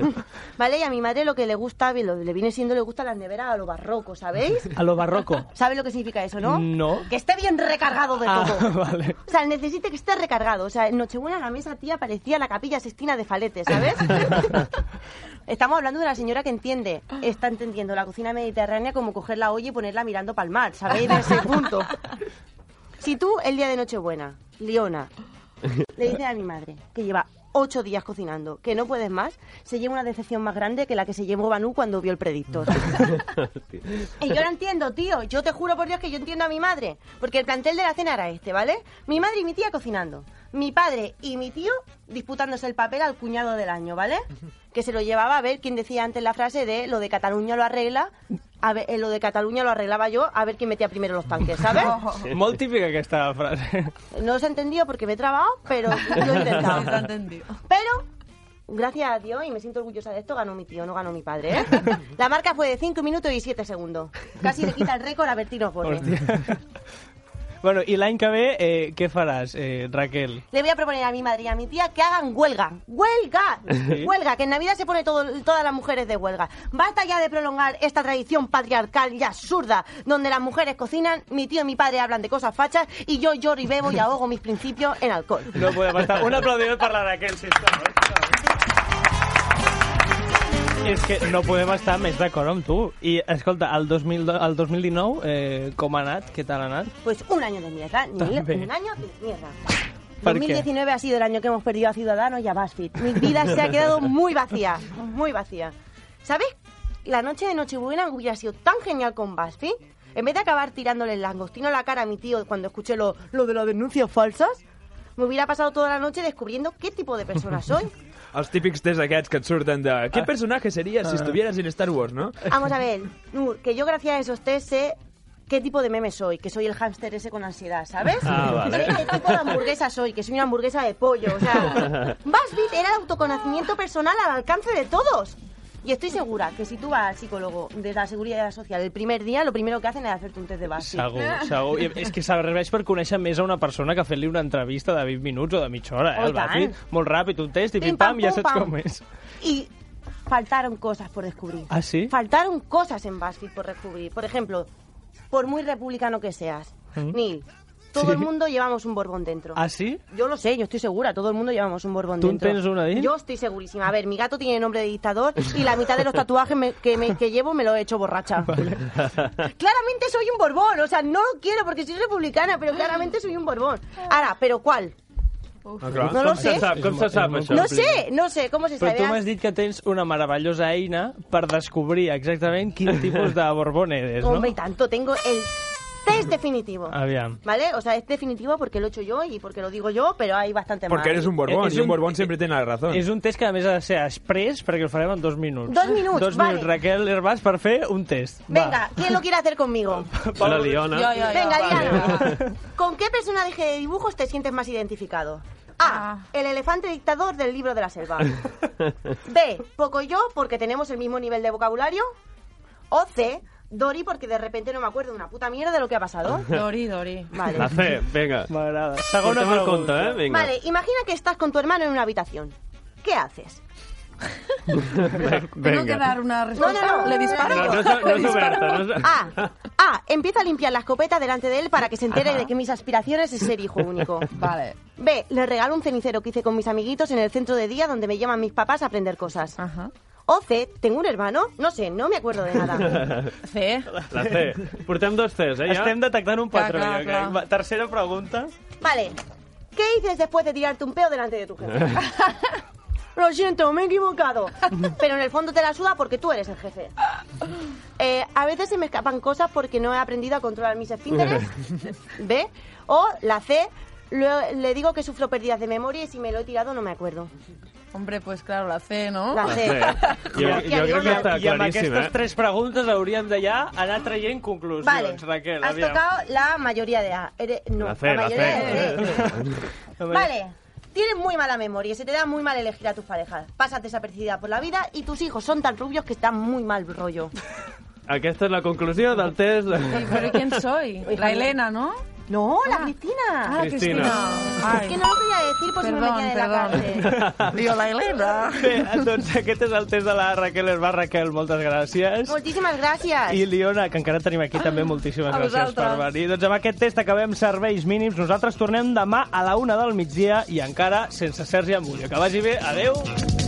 (laughs) ¿Vale? Y a mi madre lo que le gusta, lo, le viene siendo, le gusta las neveras a lo barroco, ¿sabéis? (laughs) A lo barroco. ¿Sabes lo que significa eso, no? No. Que esté bien recargado de Ah, todo. vale. O sea, necesite que esté recargado. O sea, en Nochebuena la mesa, tía, parecía la capilla sextina de Falete, ¿sabes? Estamos hablando de la señora que entiende, está entendiendo la cocina mediterránea como coger la olla y ponerla mirando para el mar, ¿sabéis? (laughs) De ese punto. Si tú, el día de Nochebuena, Leona, le dices a mi madre que lleva ocho días cocinando, que no puedes más, se lleva una decepción más grande que la que se llevó Banú cuando vio el predictor. (laughs) Y yo lo entiendo, tío. Yo te juro por Dios que yo entiendo a mi madre. Porque el plantel de la cena era este, ¿vale? Mi madre y mi tía cocinando. Mi padre y mi tío disputándose el papel al cuñado del año, ¿vale? Que se lo llevaba a ver quién decía antes la frase de lo de Cataluña lo arregla. A ver, eh, lo de Cataluña lo arreglaba yo, a ver quién metía primero los tanques, ¿sabes? (laughs) Molt típica aquesta frase. No se ha entendido porque me he trabado, pero (laughs) lo he intentado. Pero, gracias a Dios, y me siento orgullosa de esto, ganó mi tío, no ganó mi padre, ¿eh? La marca fue de 5 minutos y 7 segundos. Casi le quita el récord a Bertino Osborne. Bueno, i l'any que ve, eh, què faràs, eh, Raquel? Le voy a proponer a mi madre y a mi tía que hagan huelga. ¡Huelga! Sí. Huelga, que en Navidad se pone todo, todas las mujeres de huelga. Basta ya de prolongar esta tradición patriarcal y absurda, donde las mujeres cocinan, mi tío y mi padre hablan de cosas fachas y yo lloro y bebo y ahogo mis principios en alcohol. No podem estar... Un aplaudiment per la Raquel, sisplau. És que no podem estar més d'acord amb tu. I, escolta, el, 2000, el 2019, eh, com ha anat? Què tal ha anat? Pues un año de mierda, Nil, También. un año de mierda. ¿Por qué? 2019 ha sido el año que hemos perdido a Ciudadanos y a BuzzFeed. Mi vida se ha (laughs) quedado muy vacía, muy vacía. ¿Sabes? La noche de Nochebuena hubiera sido tan genial con BuzzFeed. En vez de acabar tirándole el langostino a la cara a mi tío cuando escuché lo, lo de las denuncias falsas, me hubiera pasado toda la noche descubriendo qué tipo de persona soy. (laughs) Els típics tests aquests que et surten de... Qué personaje serías si Ah. estuvieras en Star Wars, no? Vamos a ver, (laughs) Nur, que yo gracias a esos test sé qué tipo de meme soy, que soy el hámster ese con ansiedad, ¿sabes? Ah, vale. Sé qué tipo de hamburguesa soy, que soy una hamburguesa de pollo, o sea... BuzzFeed era el autoconocimiento personal al alcance de todos. Y estoy segura que si tú vas al psicólogo de la Seguridad Social el primer día, lo primero que hacen es hacerte un test de BuzzFeed. Segur, segur. I és que serveix per conèixer més a una persona que fer-li una entrevista de 20 minuts o de mitja hora, eh? Oh, El i. Buzzfeed, molt ràpid, un test i Pim, pim-pam, pam, ja saps pam. com és. Y faltaron cosas por descubrir. Ah, sí? Faltaron cosas en BuzzFeed por descubrir. Por ejemplo, por muy republicano que seas, ¿Mm? Neil, todo Sí. el mundo llevamos un borbón dentro. Ah, sí? Yo lo sé, yo estoy segura, todo el mundo llevamos un borbón ¿Tú dentro. tienes una ahí? Yo estoy segurísima. A ver, mi gato tiene nombre de dictador y la mitad de los tatuajes me- que, me- que llevo me lo he hecho borracha. (laughs) (laughs) Claramente soy un borbón, o sea, no lo quiero porque soy republicana, pero claramente soy un borbón. Ahora, ¿pero cuál? Ah, clar. No lo Com sé. sap, com se sap això? No sé, no sé, ¿cómo se Però sabe? tu m'has dit que tens una meravellosa eina per descobrir exactament quin tipus de Borbón eres, no? Hombre, y tanto, tengo el Test definitivo. Aviam. ¿Vale? O sea, es definitivo porque lo he hecho yo y porque lo digo yo, pero hay bastante más. Porque eres un borbón, És y un un- borbón siempre tiene la razón. És un test que a més ha de ser express perquè el farem en dos minuts. Dos minuts, Dos vale. minuts, Raquel Herbàs, per fer un test. Venga, ¿quién lo quiere hacer conmigo? (laughs) La Liona. Yo, yo, yo. Venga, vale. Diana. (laughs) ¿Con qué personaje de dibujos te sientes más identificado? A. El elefante dictador del libro de la selva. (laughs) B. Poco yo, porque tenemos el mismo nivel de vocabulario. O C. Dori, porque de repente no me acuerdo de una puta mierda de lo que ha pasado. (laughs) Dori, Dori. Vale. La C. M'agrada. Segona Portem el pregunta. compte, eh? Vinga. Vale, imagina que estás con tu hermano en una habitación. ¿Qué haces? (laughs) Tengo que dar una respuesta. No, no, no. ¿Le disparo? No, no, no. A. A. Empieza a limpiar la escopeta delante de él para que se entere de que mis aspiraciones es ser hijo único. (laughs) Vale. B. Le regalo un cenicero que hice con mis amiguitos en el centro de día donde me llaman mis papás a aprender cosas. Ajá. O C. ¿Tengo un hermano? No sé, no me acuerdo de nada. (laughs) C. La C. Portem dos Cs, eh, ja? Estem detectant un patró, Clar, clar. Va, Tercera pregunta. Vale. ¿Qué dices después de tirarte un peo delante de tu jefe? (laughs) Lo siento, me he equivocado. Pero en el fondo te la suda porque tú eres el jefe. Eh, a veces se me escapan cosas porque no he aprendido a controlar mis esfínteres. (laughs) ¿Ve? O la C. le digo que sufro pérdidas de memoria y si me lo he tirado no me acuerdo. Hombre, pues claro, la C, ¿no? La C. Jo, jo crec que està I amb claríssim, aquestes eh? tres preguntes hauríem de ja anar traient conclusions, Vale. Raquel. Has aviam. tocado la mayoría de A. Eres- no, La C, la mayoría C. de D. (laughs) Vale. Tienes muy mala memoria y se te da muy mal elegir a tus parejas. Pasas desapercibida por la vida y tus hijos son tan rubios que están muy mal rollo. Aquesta és la conclusió del test. ¿Pero quién soy? La Elena, ¿no? No, la Cristina. Ah, Cristina. Cristina. Es que no lo quería decir por si me Perdón, metían en la perdón. cárcel. (laughs) Digo, la Elena. Bé, doncs aquest és el test de la Raquel Herbàs. Raquel, moltes gràcies. Muchísimas gracias. I Liona, que encara tenim aquí també moltíssimes A gràcies per vosaltres. venir. Doncs amb aquest test acabem serveis mínims. Nosaltres tornem demà a la una del migdia i encara sense Sergi Amullo. Que vagi bé. Adeu.